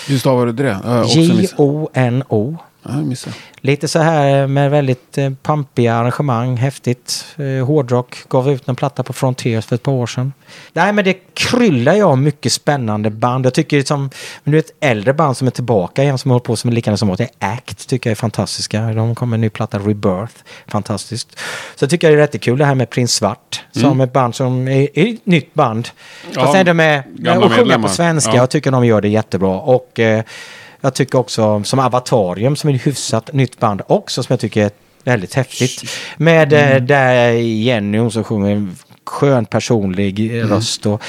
Hur stavar du det? J-O-N-O. Jag. Lite så här med väldigt eh, pampiga arrangemang, häftigt. Eh, hårdrock, gav ut en platta på Frontiers för ett par år sedan. Nej men det kryllar ju av mycket spännande band. Jag tycker som, men du vet äldre band som är tillbaka igen som håller på som är likadana som åt. Det är Act tycker jag är fantastiska. De kommer med en ny platta, Rebirth. Fantastiskt. Så jag tycker jag det är jättekul det här med Prins Svart. Som ett band som är, är ett nytt band. Ja, Fast ändå med, gamla och sjunga på svenska. Ja. Jag tycker de gör det jättebra. Och eh, jag tycker också som Avatarium som är ett hyfsat nytt band också som jag tycker är väldigt häftigt. Med mm. där Jenny hon som sjunger en skön personlig Mm. röst och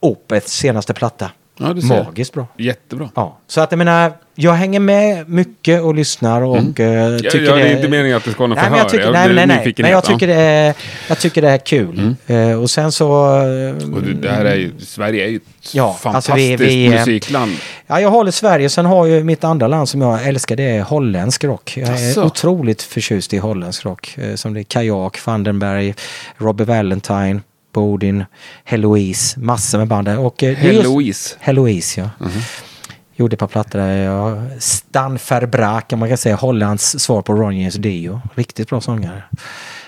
Opeths senaste platta. Ja, ser. Magiskt bra. Jättebra. Ja, så att jag menar, jag hänger med mycket och lyssnar och Mm. eh, Jag, tycker jag, det det är inte meningen att det ska vara något Nej, men förhör. jag tycker, nej, blir nej, nej. Men jag tycker, det är, jag tycker det är kul. Eh, och sen så... eh, Och det, det här är ju, Sverige är ju ett Ja, alltså fantastiskt vi- vi, eh, musikland. Ja, jag håller Sverige. Sen har ju mitt andra land som jag älskar, det är holländsk rock. Jag är Asså? otroligt förtjust i holländsk rock. Eh, Som det är Kajak, Vandenberg, Robbie Valentine, Bodin, Heloise, massor med band där. Och, eh, Heloise. Heloise, ja. Gjorde ett par plattor där. Jag, Stan Verbraak, om man kan säga Hollands svar på Ron James Dio. Riktigt bra sångare.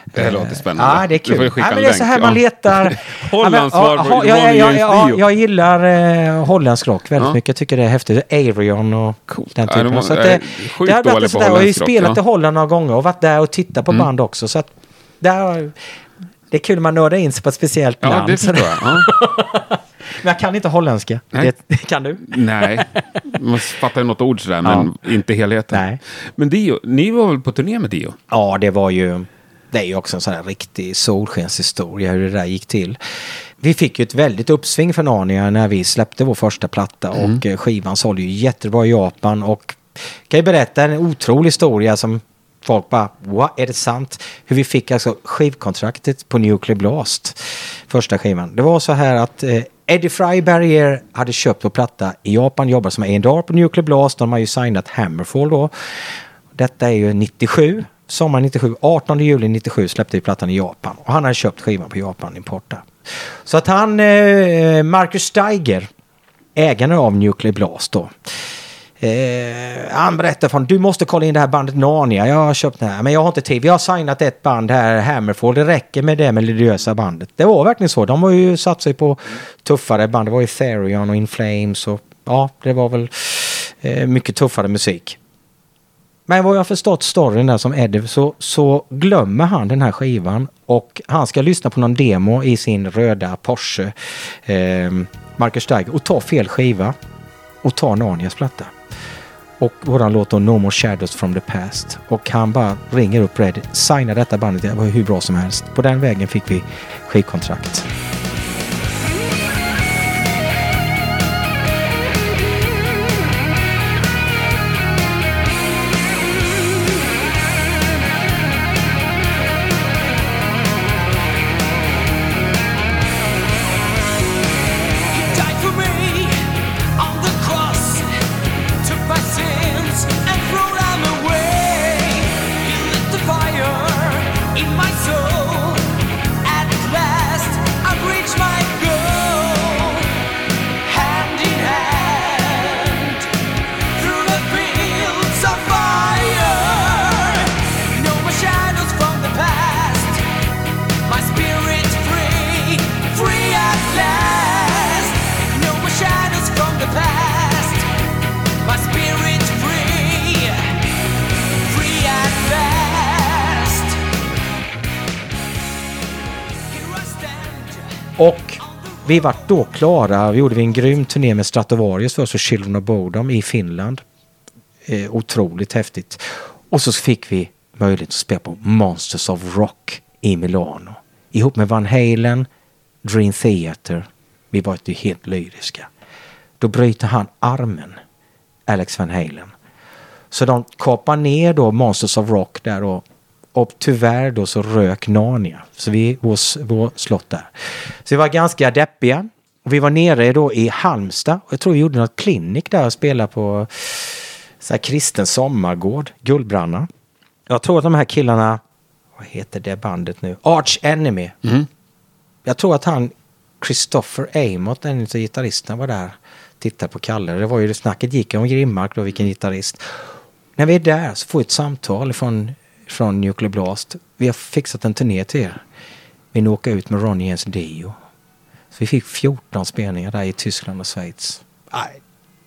Det här Eh, låter spännande. Ja, det är Du får kul. skicka Ja, en men det är så här man ja. letar. Hollands Ja, men, på ja, Ron jag, jag, gillar eh, holländsk rock väldigt Ja. mycket. Jag tycker det är häftigt. Arion och den Ja, typen. de var- så att det, det har varit sådär. Jag har ju spelat ja. Mm. i Holland några gånger och varit där och tittat på band också. Så att där, det är kul när man nördar in sig på ett speciellt Ja, land. det förstår jag. Ja. Men jag kan inte holländska. Nej. Det, kan du? Nej, man fattar ju något ord sådär, men inte helheten. Nej. Men Dio, ni var väl på turné med Dio? Ja, det var ju... Det är ju också en sån här riktig solskenshistoria hur det där gick till. Vi fick ju ett väldigt uppsving för Narnia när vi släppte vår första platta och eh, skivan sålde ju jättebra i Japan och kan ju berätta en otrolig historia som folk bara, what, är det sant? Hur vi fick alltså skivkontraktet på Nuclear Blast, första skivan. Det var så här att eh, Eddie Fryberger hade köpt vår platta i Japan, jobbade som A&R på Nuclear Blast, de har ju signat Hammerfall då. Detta är ju 97, sommaren 97, 18 juli 97 släppte vi plattan i Japan. Och han hade köpt skivan på Japan Importa. där. Så att han, eh, Marcus Steiger, ägaren av Nuclear Blast då. Eh, han berättade från, du måste kolla in det här bandet Narnia, jag har köpt det här, men jag har inte tid. Vi har signat ett band här, Hammerfall, det räcker med det melodiösa bandet. Det var verkligen så, de har ju satt sig på tuffare band, det var ju Therion och In Flames och ja, det var väl eh, mycket tuffare musik. Men vad jag förstått storyn där som Eddie så, så glömmer han den här skivan och han ska lyssna på någon demo i sin röda Porsche, eh, Marcus Steiger, och ta fel skiva och ta Narnias platta. Och våran låt då No More Shadows from the Past. Och han bara ringer upp Red, signar detta bandet, det var hur bra som helst. På den vägen fick vi skivkontrakt. And. Vi var då klara, vi gjorde vi en grym turné med Stratovarius först och Children of Bodom i Finland. Eh, otroligt häftigt. Och så fick vi möjlighet att spela på Monsters of Rock i Milano. Ihop med Van Halen, Dream Theater. Vi var ju helt lyriska. Då bryter han armen, Alex Van Halen. Så de kapar ner då Monsters of Rock där och, och tyvärr då så rök Narnia. Så vi, vår, vår slott där. Så vi var ganska deppiga. Och vi var nere då i Halmstad och jag tror vi gjorde något klinik där och spelade på så här kristen sommargård, Guldbranna. Jag tror att de här killarna, vad heter det bandet nu? Arch Enemy. Jag tror att han, Christopher Amott, en av gitarristerna var där tittade på Kalle. Det var ju det snacket gick om Grimmark då, vilken gitarrist. När vi är där så får vi ett samtal från, från Nuclear Blast. Vi har fixat en turné till er. Vi åka ut med Ronny Jens Dio. Så vi fick 14 spelningar där i Tyskland och Schweiz.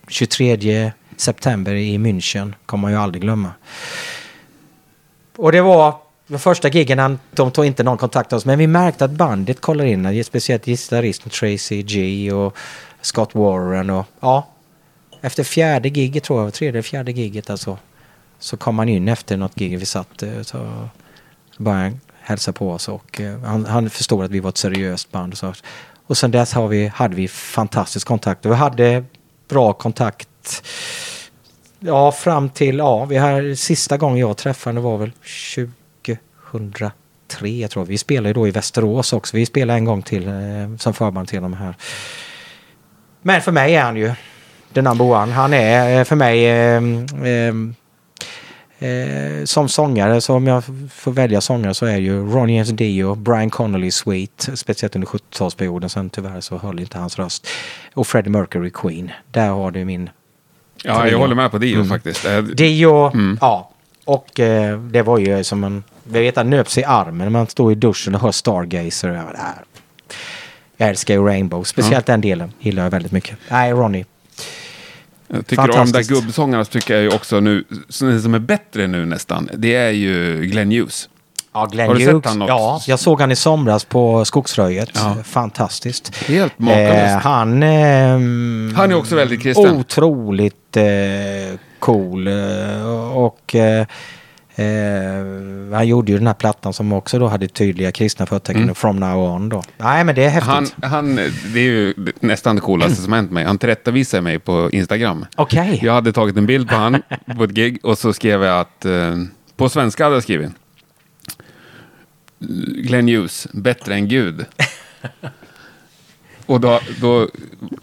23 september i München kommer man ju aldrig glömma. Och det var de första giggen, de tog inte någon kontakt med oss, men vi märkte att bandet kollar in, speciellt gitarristen Tracy G och Scott Warren och ja. Efter fjärde giget tror jag, tredje eller fjärde giget alltså. Så kom han in efter något gig vi satt och så började han hälsa på oss och eh, han, han förstod att vi var ett seriöst band. Och, så. och sen dess har vi, hade vi fantastisk kontakt och vi hade bra kontakt Ja, fram till, ja, vi här, sista gången jag träffade var väl 2003 jag tror. Vi spelade ju då i Västerås också. Vi spelade en gång till eh, som förband till de här. Men för mig är han ju the number one. Han är eh, för mig eh, eh, eh, som sångare, så om jag får välja sångare så är ju Ronny James Dio, Brian Connolly Sweet, speciellt under 70-talsperioden. Sen tyvärr så höll inte hans röst. Och Freddie Mercury Queen. Där har du min Ja, jag håller med på Dio faktiskt. Eh, Dio, ja. Och eh, det var ju som en... Jag vet att nöp sig i armen när man står i duschen och hör Stargazer. Jag, jag älskar ju Rainbow. Speciellt den delen gillar jag väldigt mycket. Nej, Ronny. Jag tycker om de där gubbsångarna så tycker jag ju också nu, som är bättre nu nästan, det är ju Glenn Hughes. Ja, Glenn Har du sett Hughes. han något? Ja, jag såg han i somras på Skogsröjet. Ja. Fantastiskt. Helt makalöst. Eh, han... ehm, Han är också väldigt kristen. Otroligt eh, cool. eh, Och... Eh, han gjorde ju den här plattan som också då hade tydliga kristna förtecken. From now on då. Nej, men det är häftigt. Mm. Han, han, det är ju nästan det coolaste som hänt mig. Han tillrättavisade mig på Instagram. Okej. Jag hade tagit en bild på han på ett gig och så skrev jag att, eh, på svenska hade jag skrivit. Glenn Hughes, bättre än Gud. och då, då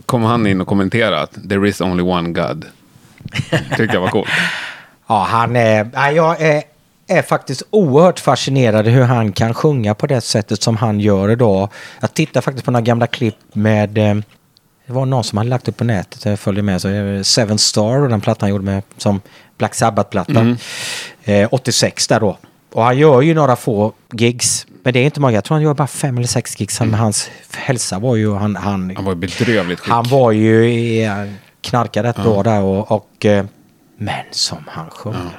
kom han in och kommenterade att there is only one God. Tyckte jag var coolt. Ja, han är... Jag är, är faktiskt oerhört fascinerad hur han kan sjunga på det sättet som han gör idag. Jag tittar faktiskt på några gamla klipp med... Eh, det var någon som hade lagt upp på nätet, jag följde med. Så, Seven Star och den plattan han gjorde med som Black Sabbath-platta. Eh, 86 där då. Och han gör ju några få gigs. Men det är inte många. Jag tror han gör bara fem eller sex gigs. Men hans hälsa var ju... Han, han, Han var bedrövligt skick. han var ju i, eh, knarkade rätt bra där och, och eh, men som han sjunger. Men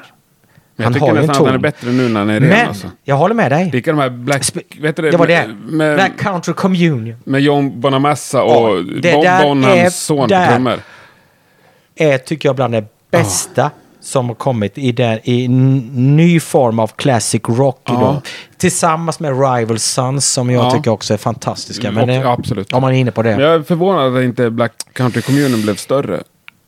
jag han tycker ju en nästan att han är bättre nu när han är ren. Men Alltså. jag håller med dig. Lika de här Black... Sp- Vet du det? Det var det. Med, Black Country Communion med John Bonamassa och Ja, där är- Bonhams son på trummor. är tycker jag bland det bästa som har kommit i, den, i ny form av classic rock Ja. idag. Tillsammans med Rival Sons som jag Ja. tycker också är fantastiska. Mm, Men och- det, absolut. Om man är inne på det. Men jag är förvånad att inte Black Country Communion blev större.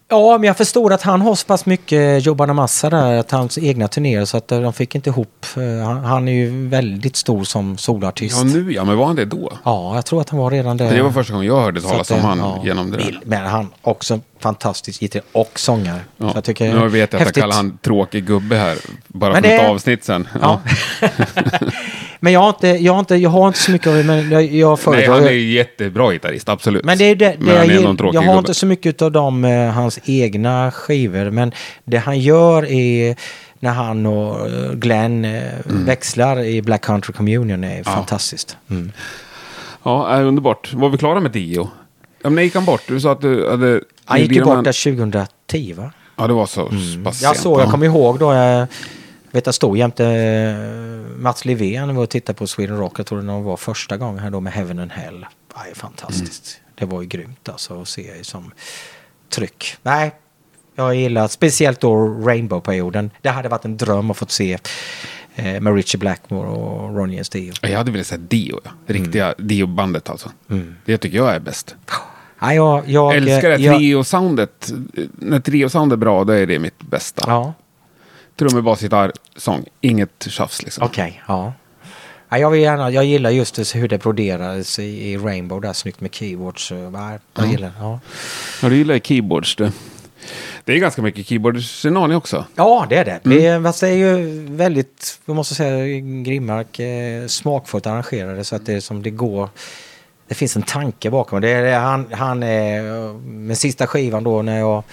Ja, men jag förstår att han har så pass mycket Joe Bonamassa där, att hans egna turnéer, så att eh, de fick inte ihop. eh, Han, han är ju väldigt stor som solartist. Ja, nu ja, men var han det då? Ja, jag tror att han var redan där. Det var första gången jag hörde talas om eh, han ja, genom det där. Men han också fantastisk gitarrist och sångare. Ja. Så jag tycker nu vet jag att jag kallar han tråkig gubbe här. Bara Men för det- ett avsnitt sen. Ja. men jag har, inte, jag, har inte, jag har inte så mycket av det, men jag, jag Nej, han är ju jättebra gitarrist, absolut. men det är det, det Men jag, tråkig jag har gubbe. inte så mycket av dem, eh, hans egna skivor, men det han gör är när han och eh, Glenn eh, Mm. växlar i Black Country Communion är fantastiskt. Mm. Ja, är underbart. Var vi klara med Dio? Ja, men när gick han bort? Du sa att du hade... Han gick ju bort där 2010 va? Ja, det var så pass Mm. Jag sent. såg, jag ja. kommer ihåg då, jag vet jag stod jämte eh, Mats Levén och tittade på Sweden Rock. Jag tror det var första gången här då med Heaven and Hell. Ja, det är fantastiskt. det var ju grymt alltså att se som tryck. Nej, jag gillar speciellt då Rainbow-perioden. Det hade varit en dröm att få se eh, med Richie Blackmore och Ronny James Dio. Jag hade velat säga Dio, ja. Riktiga Dio-bandet alltså. Det tycker jag är bäst. Nej, jag, jag, Jag älskar det jag, trio-soundet. När trio-sound är bra, då är det mitt bästa. Ja, Trummor, bas, gitarr, sång. Inget tjafs liksom. okej. ja. Ja, jag, vill gärna, jag gillar just det, hur det broderades i, i Rainbow där, snyggt med keyboards. Jag gillar ja. Ja, du gillar keyboards. Det, det är ganska mycket keyboards i Nani också. Ja, det är det. Det, är, fast det är ju väldigt, vi måste säga, Grimmark eh, smakfullt arrangerade så att det är som det går. Det finns en tanke bakom. Det det är han, han är, med sista skivan då när jag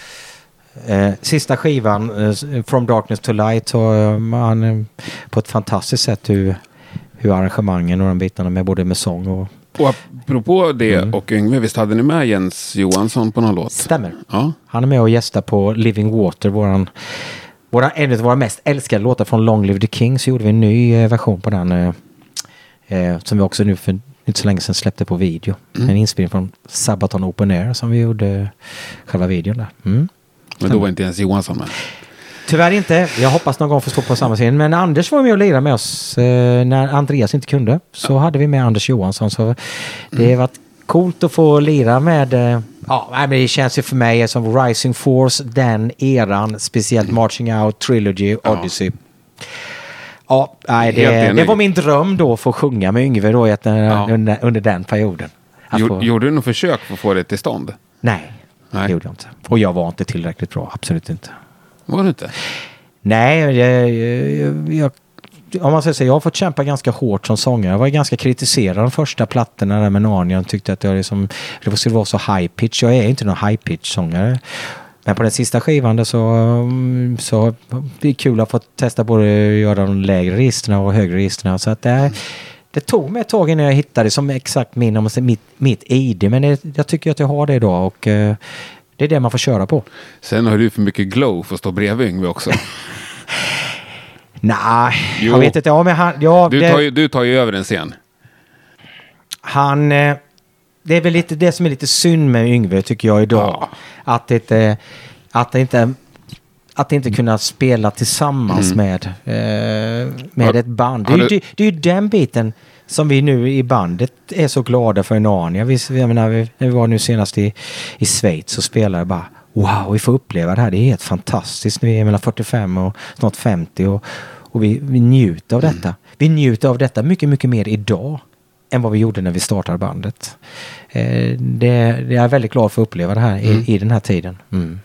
Eh, sista skivan, eh, From Darkness to Light, har eh, han eh, på ett fantastiskt sätt hur, hur arrangemangen och de bitarna med både med sång och... Och apropå det Mm. och Yngve, visst hade ni med Jens Johansson på någon låt? Stämmer. Ja. Han är med och gästar på Living Water, våran, våran, en av våra mest älskade låtar från Long Live the King. Så gjorde vi en ny eh, version på den. Eh, som vi också nu för inte så länge sedan släppte på video. En inspelning från Sabaton Open Air som vi gjorde själva videon där. Mm. Men då var inte Jens Johansson med. Tyvärr inte. Jag hoppas någon gång få stå på samma scen. Men Anders var med och lirade med oss eh, när Andreas inte kunde. Så hade vi med Anders Johansson. Så det har varit coolt att få lira med... Eh, ja, nej, men det känns ju för mig som Rising Force, den eran. Speciellt Marching Out, Trilogy, Odyssey. Ja, nej, Helt det, det var min dröm då att få sjunga med Yngve då, eh, Ja. under, under den perioden. Gjorde, få, gjorde du något försök för att få det till stånd? nej, Nej. det gjorde jag inte. Och jag var inte tillräckligt bra, absolut inte. Var du inte? Nej, jag, jag, jag, om man säger så, jag har fått kämpa ganska hårt som sångare. Jag var ganska kritiserad de första plattorna där med Narnia. Jag tyckte att jag liksom, det skulle vara så high pitch. Jag är inte någon high pitch sångare. Men på den sista skivan så, mm, så det är kul att få testa både att göra de lägre registren och högre registren. Så att det, det tog mig ett tag innan jag hittade som exakt min, om mitt, mitt ID. Men det, jag tycker att jag har det idag och eh, det är det man får köra på. Sen har du för mycket glow för att stå bredvid Yngve också. Nej, jag vet inte. Ja, men han, ja, Du tar ju, du tar ju över en scen. Han... eh, Det är väl lite det som är lite synd med Yngve tycker jag idag. Ja. Att det. Att det inte... Att inte kunna spela tillsammans med, eh, med Mm. Har- ett band. Det är, ju, du- det, det är ju den biten som vi nu i bandet är så glada för i Narnia. Vi, jag menar, vi, när vi var nu senast i, i Schweiz och spelade bara wow, vi får uppleva det här. Det är helt fantastiskt. Vi är mellan 45 och snart 50 och, och vi, vi njuter av detta. Vi njuter av detta mycket, mycket mer idag än vad vi gjorde när vi startade bandet. Eh, det, det är jag väldigt glad för att uppleva det här i, i den här tiden. Mm.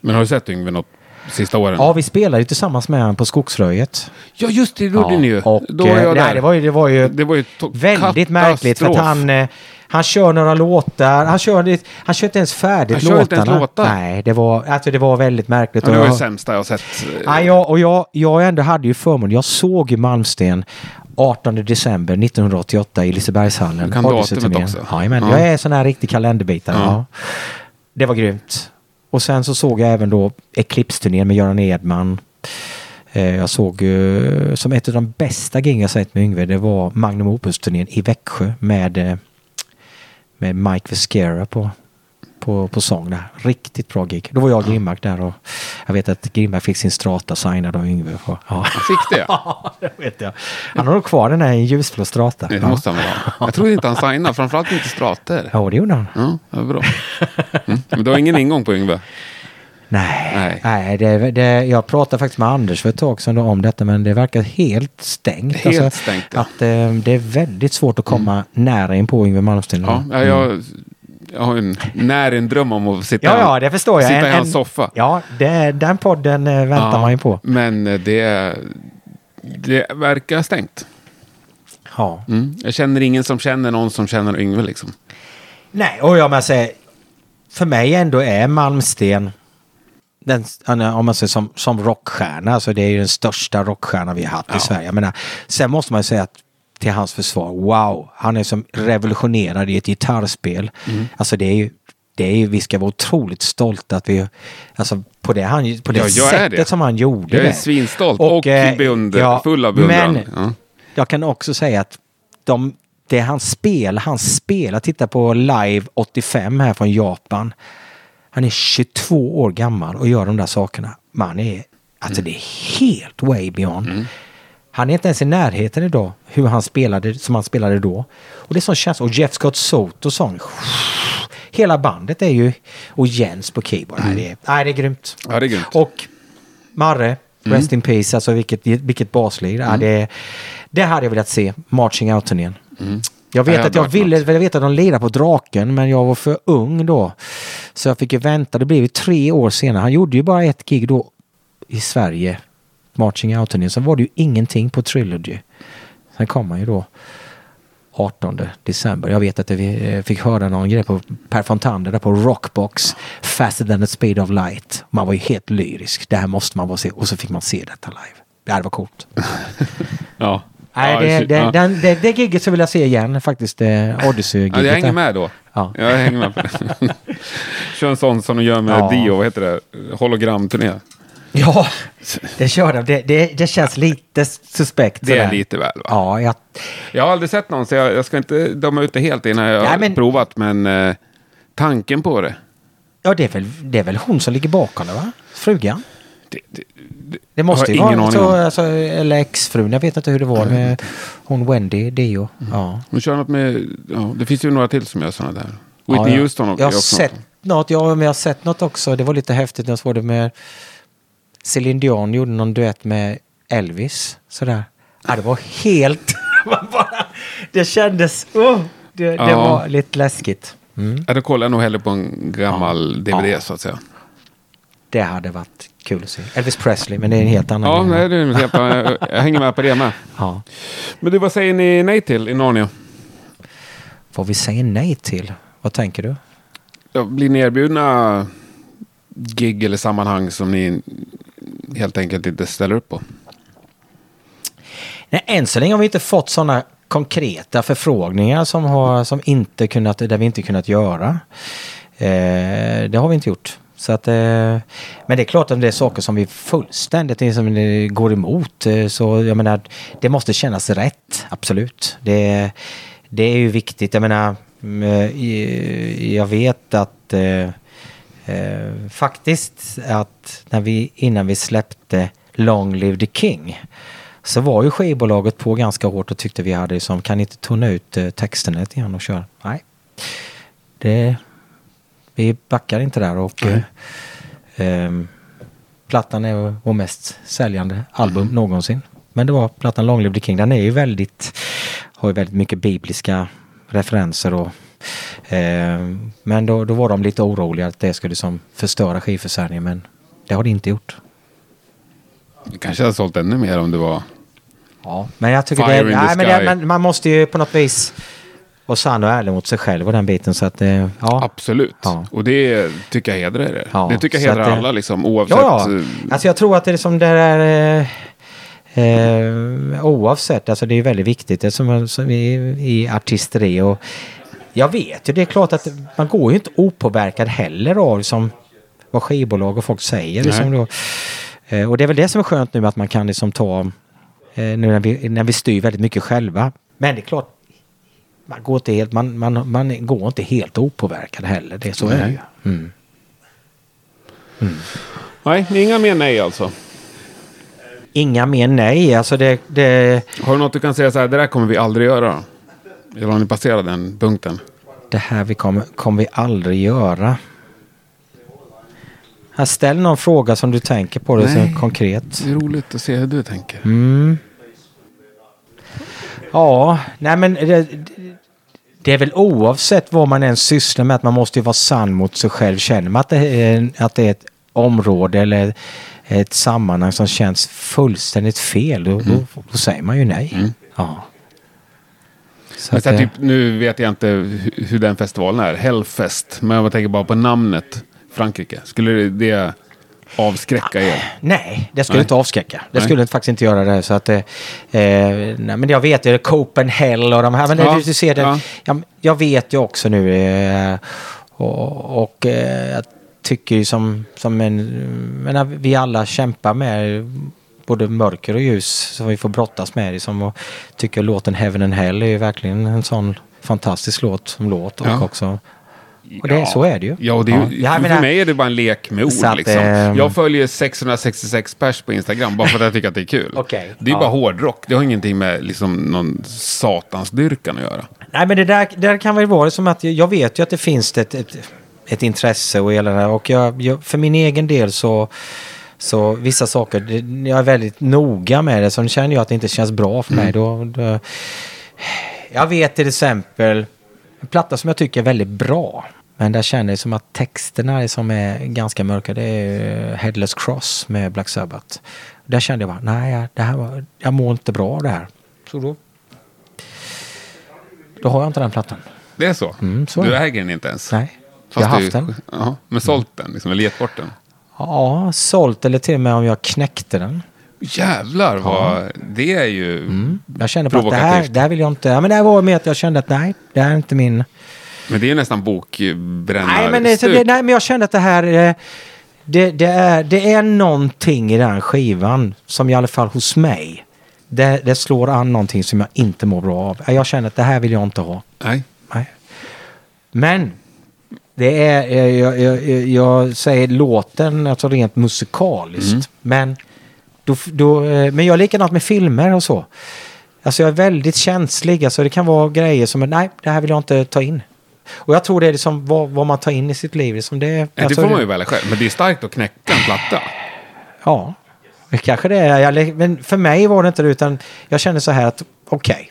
Men har du sett Yngve något sista åren? Ja, vi spelade ju tillsammans med honom på Skogsröjet. Ja, just det, det gjorde Ja, ni ju. Och, Då var eh, jag nej, där. det var ju, det var ju Det var ju väldigt märkligt för att han, eh, han kör några låtar. Han kör, han kör inte ens färdigt Han kör låtarna. ens låtar. Nej, det var, alltså det var väldigt märkligt. Ja, det var det sämsta jag har sett. Ja, jag, och jag, jag ändå hade ju förmånen, jag såg ju Malmsten 18 december 1988 i Lisebergshallen. Du kan datumet också. Jajamän, Ja. jag är sån här riktig kalenderbitare. Ja. Ja. Det var grymt. Och sen så såg jag även då Eclipse-turnén med Göran Edman. Eh, jag såg som ett av de bästa gig jag sett med Yngve, det var Magnum Opus-turnén i Växjö med, eh, med Mike Viscera på, på, på sång där. Riktigt bra gig. Då var jag och Grimmark där och jag vet att Grimmark fick sin strata signad av Yngve. Och, ja. Fick det? Ja, det vet jag. Han har nog kvar den här i ljusblå strata. Det måste han väl ha. Jag trodde inte han signade, framförallt inte strater. Ja, det gjorde han. Ja, det var bra. Mm. Men du har ingen ingång på Yngve? Nej, Nej. nej. det, det, jag pratade faktiskt med Anders för ett tag sedan om detta men det verkar helt stängt. Alltså, Helt stängt, ja. Att eh, det är väldigt svårt att komma nära in på Yngwie Malmsteen. Ja, ja, jag, jag har en, när en dröm om att sitta, ja, ja, det förstår jag. sitta En- i hans en- soffa. Ja, det, den podden eh, väntar Ja, man ju på. Men eh, det, det verkar stängt. Ja. Mm. Jag känner ingen som känner någon som känner Yngve liksom. Nej, och jag säga, för mig ändå är Malmsten, den, om man säger som, som rockstjärna, alltså det är ju den största rockstjärna vi har haft i Sverige. Jag menar, sen måste man ju säga att till hans försvar, wow, han är som revolutionerad i ett gitarrspel. Mm. Alltså det är ju, det är ju, vi ska vara otroligt stolta att vi, alltså på det, han, på det Ja, sättet det. som han gjorde Jag är det. svinstolt och, eh, beundr, ja, full av beundran. Men Ja. jag kan också säga att de det han spelar, han spelar, titta på Live 85 här från Japan. Han är 22 år gammal och gör de där sakerna. Man är, alltså det är helt way beyond. Han är inte ens i närheten idag hur han spelade som han spelade då. Och det är sån känsla. Och Jeff Scott Soto sån. Hela bandet är ju... Och Jens på keyboard. Nej, det är, nej, det är grymt. Ja, det är grymt. Och Marre, Rest in Peace, alltså vilket, vilket baslir. Ja, det, det hade jag velat se, Marching Out-turnén. Jag vet Ja, jag att jag ville, jag vet att de lirade på Draken, men jag var för ung då. Så jag fick ju vänta, det blev ju tre år senare. Han gjorde ju bara ett gig då i Sverige, Marching Out-turnén. Sen var det ju ingenting på Trilogy. Sen kom han ju då 18 december. Jag vet att vi eh, fick höra någon grej på Per Fontander där på Rockbox. Faster than the speed of light. Man var ju helt lyrisk. Det här måste man bara se. Och så fick man se detta live. Det här var coolt. Ja. Nej, ja, det, det, ja. den, det, det giget så vill jag se igen faktiskt. Eh, Odyssey-giget. Ja, jag hänger med då. Ja. Jag hänger med. Kör en sån som de gör med Ja. Dio, vad heter det? Hologramturné. Ja, det kör de. Det, det, det känns lite suspekt. Det är sådär. lite väl va? Ja, jag, Jag har aldrig sett någon, så jag, jag ska inte döma ut det helt innan jag Nej, har men- provat, men eh, tanken på det. ja det, är väl, det är väl hon som ligger bakom det va? Frugan? det, det, det Det måste ju vara så, alltså, eller exfrun. Jag vet inte hur det var med hon Wendy Dio. Ja. Hon kör något med, ja, det finns ju några till som gör sådana där. Whitney ja, Houston och Jag har också sett något, ja, men jag har sett något också. Det var lite häftigt. Jag såg det med Céline Dion gjorde någon duett med Elvis. Sådär. Ja, det var helt... bara, det kändes... Oh, det, det Ja. var lite läskigt. Mm. Ja, då kollar jag nog hellre på en gammal Ja. DVD Ja. så att säga. Det hade varit kul att se. Elvis Presley, men det är en helt annan Ja, nej, det är helt, jag, jag hänger med på det med. ja. Men du, vad säger ni nej till i Narnia? Vad vi säger nej till? Vad tänker du? Ja, Blir ni erbjudna gig eller sammanhang som ni helt enkelt inte ställer upp på? Nej, än så länge har vi inte fått sådana konkreta förfrågningar som, har, som inte kunnat, där vi inte kunnat göra. Eh, det har vi inte gjort. Så att, eh, men det är klart att det är saker som vi fullständigt liksom, eh, går emot. Eh, så jag menar, det måste kännas rätt, absolut. Det, det är ju viktigt. Jag menar, mm, eh, jag vet att eh, faktiskt att när vi, innan vi släppte Long Live the King så var ju skivbolaget på ganska hårt och tyckte vi hade som kan inte tona ut eh, texterna lite grann och köra. Nej. Det, vi backar inte där och eh, plattan är vår mest säljande album någonsin. Men det var plattan Long Live the King. Den är ju väldigt, har ju väldigt mycket bibliska referenser och men då, då var de lite oroliga att det skulle som förstöra skivförsäljningen men det har det inte gjort. Det kanske hade sålt ännu mer om det var... Ja, men jag tycker Fire det, nej, men det, man, måste ju på något vis vara sann och ärlig mot sig själv och den biten så att eh, ja. Absolut. Ja. Och det tycker jag hedrar er. Ja, det tycker jag hedrar att alla liksom, oavsett. Ja, ja. eh, Alltså jag tror att det är som det är eh, eh, oavsett, alltså det är väldigt viktigt som, som i, i artisteri och jag vet ju, det är klart att man går ju inte opåverkad heller av som vad skivbolag och folk säger. Liksom då. Eh, och det är väl det som är skönt nu att man kan liksom ta eh, nu när vi, när vi styr väldigt mycket själva. Men det är klart, man går inte helt, man, man, man går inte helt opåverkad heller. Det, så är det Nej. ju. Mm. Nej, inga mer nej alltså. Inga mer nej. Alltså det, det, Har du något du kan säga så här, det där kommer vi aldrig göra? Eller har ni passerat den punkten? det här vi kommer, kommer vi aldrig göra. Här, ställ någon fråga som du tänker på det Nej. konkret. Det är roligt att se hur du tänker. Mm. Ja, nej men det, det är väl oavsett vad man än sysslar med att man måste ju vara sann mot sig själv. Känner man att det är, att det är ett område eller ett sammanhang som känns fullständigt fel, då, då, då säger man ju nej. Ja. Så Men så här, typ, nu vet jag inte hur, hur den festivalen är. Hellfest. Men jag tänker bara på namnet Frankrike. Skulle det, avskräcka er? Nej, det skulle Nej. inte avskräcka. Det Nej. skulle faktiskt inte göra det. Så att, eh, eh, nej, men jag vet ju, Copenhagen och de här. Men Ja, du, du ser det, ja. jag, jag vet ju också nu eh, och, och eh, jag tycker ju som, som en, menar, vi alla kämpar med både mörker och ljus som vi får brottas med. Liksom, och tycker låten Heaven and Hell är ju verkligen en sån fantastisk låt som låt. Och Ja. också, och det, så är det ju. Ja, och det är, ju- Ja, för menar- mig är det bara en lek med ord. Att, liksom. ehm, Jag följer 666 pers på Instagram bara för att jag tycker att det är kul. Okej, Det är ja. bara hårdrock. Det har ingenting med liksom, någon satansdyrkan att göra. Nej men det där, där kan väl vara som att jag, jag vet ju att det finns ett, ett, ett intresse och hela det här. Och jag, jag, för min egen del så, så vissa saker, det, jag är väldigt noga med det. Så känner jag att det inte känns bra för mig. Då, då, jag vet till exempel en platta som jag tycker är väldigt bra. Men där känner jag som att texterna är som är ganska mörka. Det är Headless Cross med Black Sabbath. Där kände jag bara, nej, det här var, jag mår inte bra av det här. Så då, då har jag inte den plattan. Det är så? Mm, så du äger den inte ens? Nej, Fast jag har du- haft den. Ja, men sålt den, liksom, eller gett bort den? Ja, sålt eller till och med om jag knäckte den. Jävlar vad... Det är ju... Mm. Jag kände på att det här, det här vill jag inte. Ja, men det här var med att jag kände att nej, det här är inte min... Men det är ju nästan bokbrännarstup. Nej men, det, det, nej, men jag kände att det här... eh, Det, det, är, det är någonting i den skivan som i alla fall hos mig. Det, det slår an någonting som jag inte mår bra av. Jag känner att det här vill jag inte ha. Nej. Nej. Men det är, eh, jag, jag, jag, jag säger låten, alltså rent musikaliskt. Men, då, då, eh, men jag är likadant med filmer och så. Alltså jag är väldigt känslig. Alltså det kan vara grejer som, nej, det här vill jag inte ta in. Och jag tror det är liksom vad, vad man tar in i sitt liv. Liksom det, Nej, det alltså, får man ju välja själv. Men det är starkt att knäcka en platta. Ja, det kanske det är. Jag, men för mig var det inte det, utan jag kände så här att okej,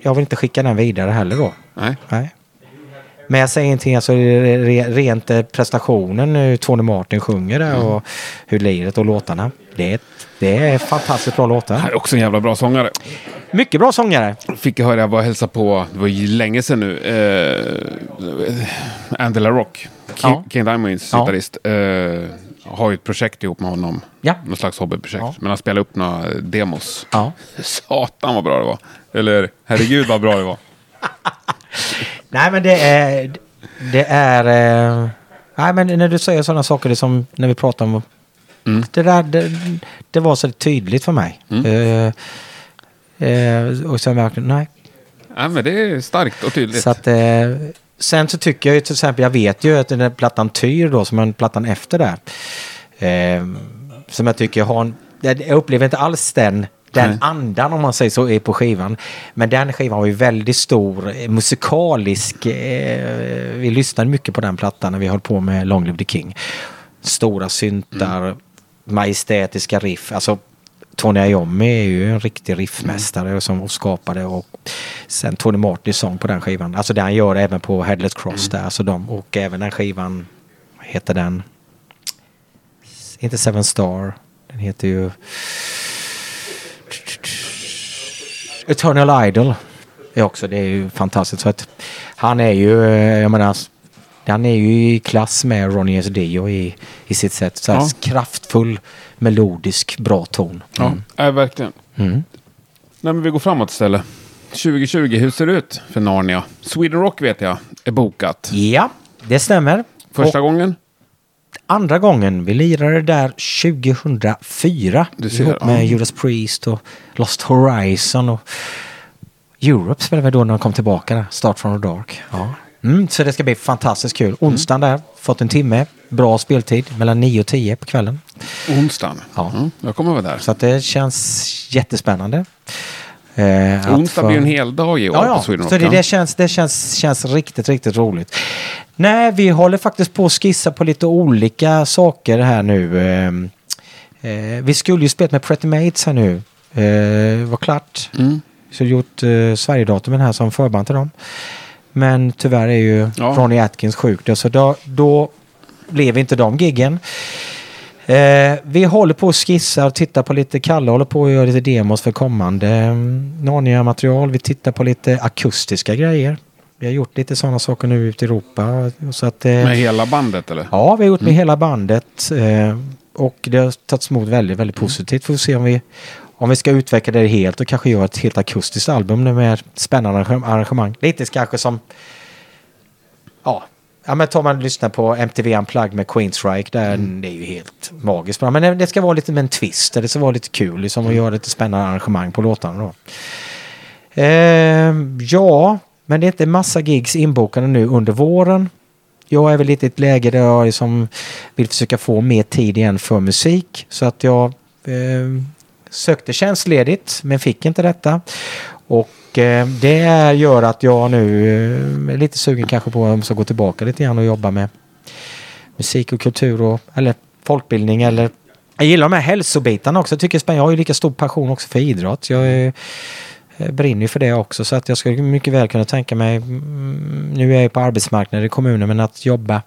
jag vill inte skicka den vidare heller då. Nej. Nej. Men jag säger ingenting, alltså re- rent eh, prestationen, hur Tony Martin sjunger Mm. och hur liret och låtarna. Det är, det är fantastiskt bra Han låtar. är också en jävla bra sångare. Mycket bra sångare. Fick jag höra, jag var och hälsade på, det var länge sedan nu, eh, Angela Rock, King, Ja. King Diamonds Ja. gitarrist. Eh, har ju ett projekt ihop med honom. Ja. Någon slags hobbyprojekt. Ja. Men han spelade upp några demos. Ja. Satan vad bra det var. Eller herregud vad bra det var. Nej men det är... Det är... Eh, nej men när du säger sådana saker, det är som när vi pratar om... Mm. Det där, det, det var så tydligt för mig. Eh, eh, och sen verkligen, nej, Nej, men det är starkt och tydligt. Så att, eh, sen så tycker jag ju till exempel, jag vet ju att den där plattan Tyr då, som är plattan efter där. Som jag tycker har en, jag upplever inte alls den, den Nej. andan om man säger så, är på skivan. Men den skivan var ju väldigt stor, eh, musikalisk. Eh, vi lyssnade mycket på den plattan när vi höll på med Long Live the King. Stora syntar, majestätiska riff. Alltså Tony Iommi är ju en riktig riffmästare som skapade och sen Tony Martin sång på den skivan. Alltså det han gör även på Headless Cross där. Alltså de, och även den skivan, vad heter den? Inte Seven Star. Den heter ju Eternal Idol. Är också, det är ju fantastiskt. Så att han är ju, eh, jag menar, han är ju i klass med Ronny S. Dio i, i sitt sätt. Så Ja. kraftfull, melodisk, bra ton. Ja, nej, verkligen. Mm. Nej, men vi går framåt istället. 2020, hur ser det ut för Narnia? Sweden Rock vet jag är bokat. Ja, det stämmer. Första Och gången? Andra gången, vi lirade där 2004. Du ser, ihop med ja. Judas Priest och Lost Horizon och Europe spelade vi då när de kom tillbaka där. Start from the Dark. Ja. Mm, så det ska bli fantastiskt kul. Onsdagen där, fått en timme. Bra speltid, mellan 9 och 10 på kvällen. Onsdagen? Ja. Mm, jag kommer vara där. Så att det känns jättespännande. Eh, Onsdag blir en hel dag i år Ja, på. Sweden Rock. Så det, det, känns, det känns, känns riktigt, riktigt roligt. Nej, vi håller faktiskt på att skissa på lite olika saker här nu. Eh, eh, vi skulle ju spelat med Pretty Mates här nu. Eh, var klart. Mm. Så gjort eh, Sverigedatumen här som förband till dem. Men tyvärr är ju Ja. Ronny Atkins sjuk då, så då, då blev inte de giggen. Eh, vi håller på att skissa och titta på lite, Kalle håller på att göra lite demos för kommande mm, Narnia-material. Vi tittar på lite akustiska grejer. Vi har gjort lite sådana saker nu ute i Europa. Så att, eh, Med hela bandet eller? Ja, vi har gjort med hela bandet. Eh, och det har tagits emot väldigt, väldigt positivt. Får vi se om vi, om vi ska utveckla det helt och kanske göra ett helt akustiskt album med spännande arrange- arrangemang. Lite kanske som, ja, Ja, men tar man lyssnar på MTV Unplugged med Queensryche, där det är ju helt magiskt bra. Men det- ska vara lite med en twist, det ska vara lite kul, liksom, och göra lite spännande arrangemang på låtarna då. Ehm, ja, men det är inte massa gigs inbokade nu under våren. Jag är väl lite i ett läge där jag liksom vill försöka få mer tid igen för musik. Så att jag eh, sökte tjänstledigt men fick inte detta. Och eh, det gör att jag nu eh, är lite sugen kanske på att gå tillbaka lite grann och jobba med musik och kultur och eller folkbildning eller jag gillar de här hälsobitarna också. Jag tycker jag har ju lika stor passion också för idrott. Jag är, jag brinner ju för det också så att jag skulle mycket väl kunna tänka mig, mm, nu är jag på arbetsmarknaden i kommunen, men att jobba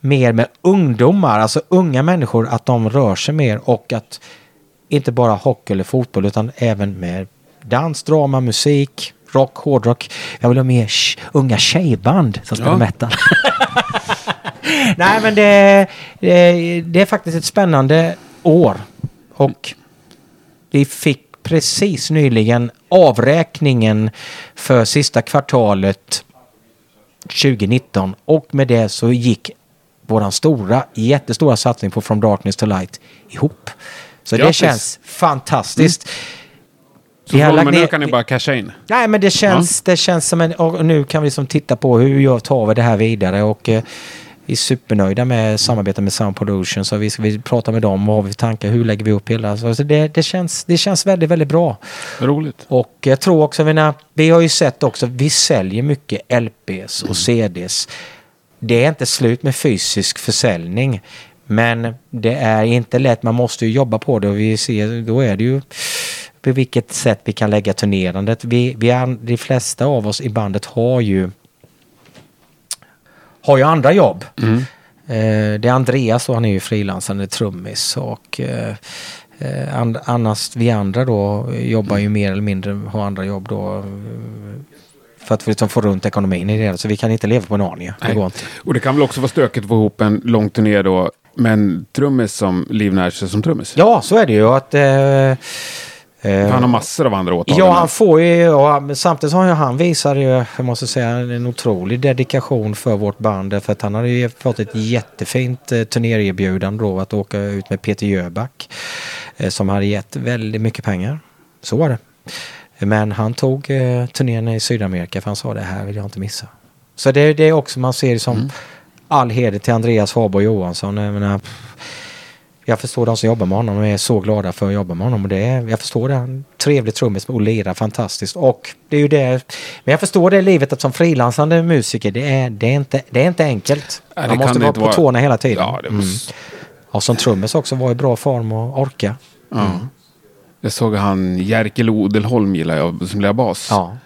mer med ungdomar, alltså unga människor, att de rör sig mer och att inte bara hockey eller fotboll utan även med dans, drama, musik, rock, hårdrock. Jag vill ha sh- unga tjejband som spelar Ja. metal. Nej men det, det, det är faktiskt ett spännande år. Och vi fick precis nyligen avräkningen för sista kvartalet 2019 och med det så gick våran stora, jättestora satsning på From Darkness to Light ihop. Så det Grattis. känns fantastiskt. Så Vi har lagt med nu kan ni bara casha in. Nej, men det känns, det känns som en... Och nu kan vi liksom titta på hur jag tar vi det här vidare och eh, vi är supernöjda med samarbetet med Sound Pollution så vi ska vi prata med dem och har vi tankar, hur lägger vi upp hela... Så det, det, känns, det känns väldigt, väldigt bra. Roligt. Och jag tror också, när, vi har ju sett också, vi säljer mycket LPs och CDs. Det är inte slut med fysisk försäljning. Men det är inte lätt, man måste ju jobba på det och vi ser, då är det ju på vilket sätt vi kan lägga turnerandet. Vi, vi är, de flesta av oss i bandet har ju har ju andra jobb. Eh, det är Andreas och han är ju frilansande trummis och eh, eh, and, annars vi andra då jobbar ju mer eller mindre, har andra jobb då eh, för att liksom få runt ekonomin i det. Så vi kan inte leva på en aning. Det går inte. Och det kan väl också vara stökigt att få ihop en lång turné då, men trummis som livnär sig som trummis. Ja, så är det ju att eh, Han har massor av andra åtaganden. Ja, han får ju, men samtidigt har han visat ju, jag måste säga, en otrolig dedikation för vårt band. För att han hade ju fått ett jättefint eh, turnéerbjudande då att åka ut med Peter Jöback. Eh, som hade gett väldigt mycket pengar. Så var det. Men han tog eh, turnén i Sydamerika för han sa det här vill jag inte missa. Så det, det är också, man ser det som all heder till Andreas Harborg Johansson. Jag menar, jag förstår de som jobbar med honom och är så glada för att jobba med honom. Och det är, jag förstår det. Han Trevlig trummis och lirar fantastiskt. Och det är ju det. Men jag förstår det livet att som frilansande musiker, det är, det är, inte, det är inte enkelt. Nej, Man måste vara på vara. tårna hela tiden. Ja, det mm. måste... Och som trummis också vara i bra form och orka. ja. Jag såg han Jerkel Odelholm gillar jag som lirar bas. Ja.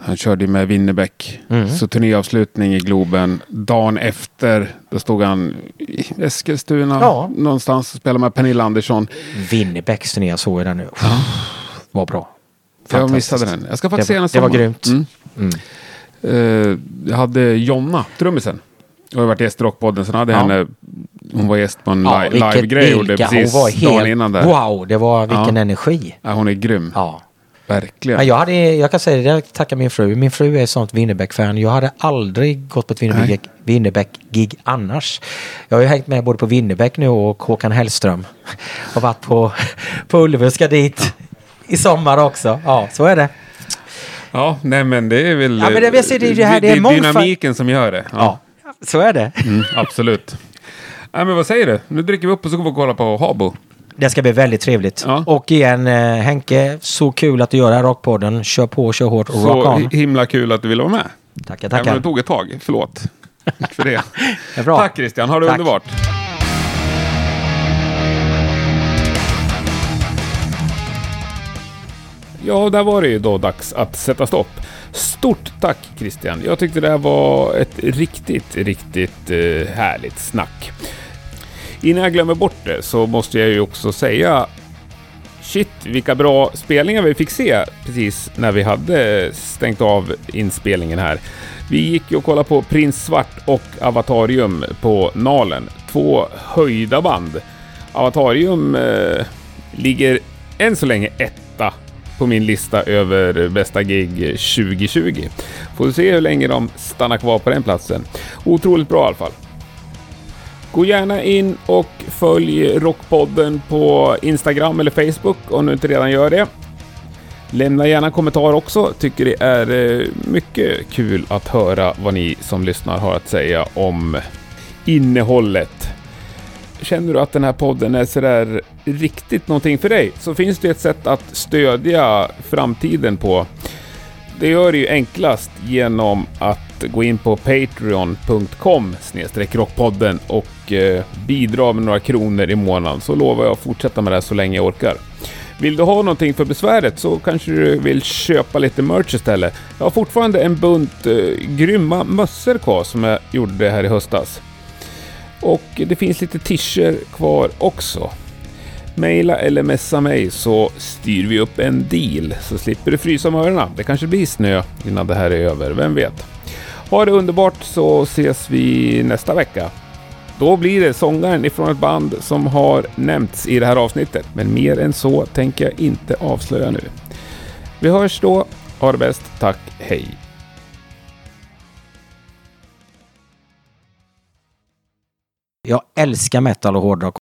Han körde med Winnerbäck. Mm. Så turnéavslutning i Globen. Dagen efter, då stod han i Eskilstuna Ja. någonstans och spelade med Pernilla Andersson. Winnerbäcks turné jag såg den nu. Var bra. Jag missade den. Jag ska faktiskt Det se den det var grymt. Mm. Mm. Eh, jag hade Jonna, trummisen. Jag har varit gäst i Rockpodden, sen hade Ja. henne, hon var gäst på en Ja, live-grej precis hon var dagen helt, innan där. Wow, det var vilken Ja. energi. Ja, hon är grym. Ja. Verkligen. Ja, jag, hade, jag kan säga det, jag tackar min fru. Min fru är ett sånt Winnerbäck-fan. Jag hade aldrig gått på ett Winnerbäck- Winnerbäck-gig annars. Jag har ju hängt med både på Winnerbäck nu och Håkan Hellström. Och varit på, på Ullevi, ska dit i sommar också. Ja, så är det. Ja, nej men det är väl... Ja, men det- ser det- det här- det är dynamiken som gör det. Ja, så är det. Mm, absolut. Nej, men vad säger du? Nu dricker vi upp och så går vi och kollar på Habo. Det ska bli väldigt trevligt. Ja. Och igen, eh, Henke, så kul att du gör det här Rockpodden. Kör på, kör hårt och rock Så on. himla kul att du ville vara med. Tackar, Även om det tackar. tog ett tag. Förlåt för det. Det. Tack Christian, ha det Tack. underbart. Ja, där var det ju då dags att sätta stopp. Stort tack Christian. Jag tyckte det här var ett riktigt, riktigt eh, härligt snack. Innan jag glömmer bort det så måste jag ju också säga Shit, vilka bra spelningar vi fick se precis när vi hade stängt av inspelningen här. Vi gick ju och kollade på Prins Svart och Avatarium på Nalen. Två höjda band. Avatarium eh, ligger än så länge etta på min lista över bästa gig 2020. Får se hur länge de stannar kvar på den platsen. Otroligt bra i alla fall. Gå gärna in och följ Rockpodden på Instagram eller Facebook om du inte redan gör det. Lämna gärna kommentar också. Tycker det är eh, mycket kul att höra vad ni som lyssnar har att säga om innehållet. Känner du att den här podden är sådär riktigt någonting för dig så finns det ett sätt att stödja framtiden på. Det gör det ju enklast genom att att gå in på patreon.com rockpodden och eh, bidra med några kronor i månaden så lovar jag att fortsätta med det här så länge jag orkar. Vill du ha någonting för besväret så kanske du vill köpa lite merch istället. Jag har fortfarande en bunt eh, grymma mössor kvar som jag gjorde här i höstas. Och det finns lite tischer kvar också. Maila eller messa mig så styr vi upp en deal så slipper du frysa om öronen. Det kanske blir snö innan det här är över, vem vet? Ha det underbart så ses vi nästa vecka. Då blir det sångaren ifrån ett band som har nämnts i det här avsnittet. Men mer än så tänker jag inte avslöja nu. Vi hörs då. Ha det bäst. Tack. Hej. Jag älskar metal och hårdrock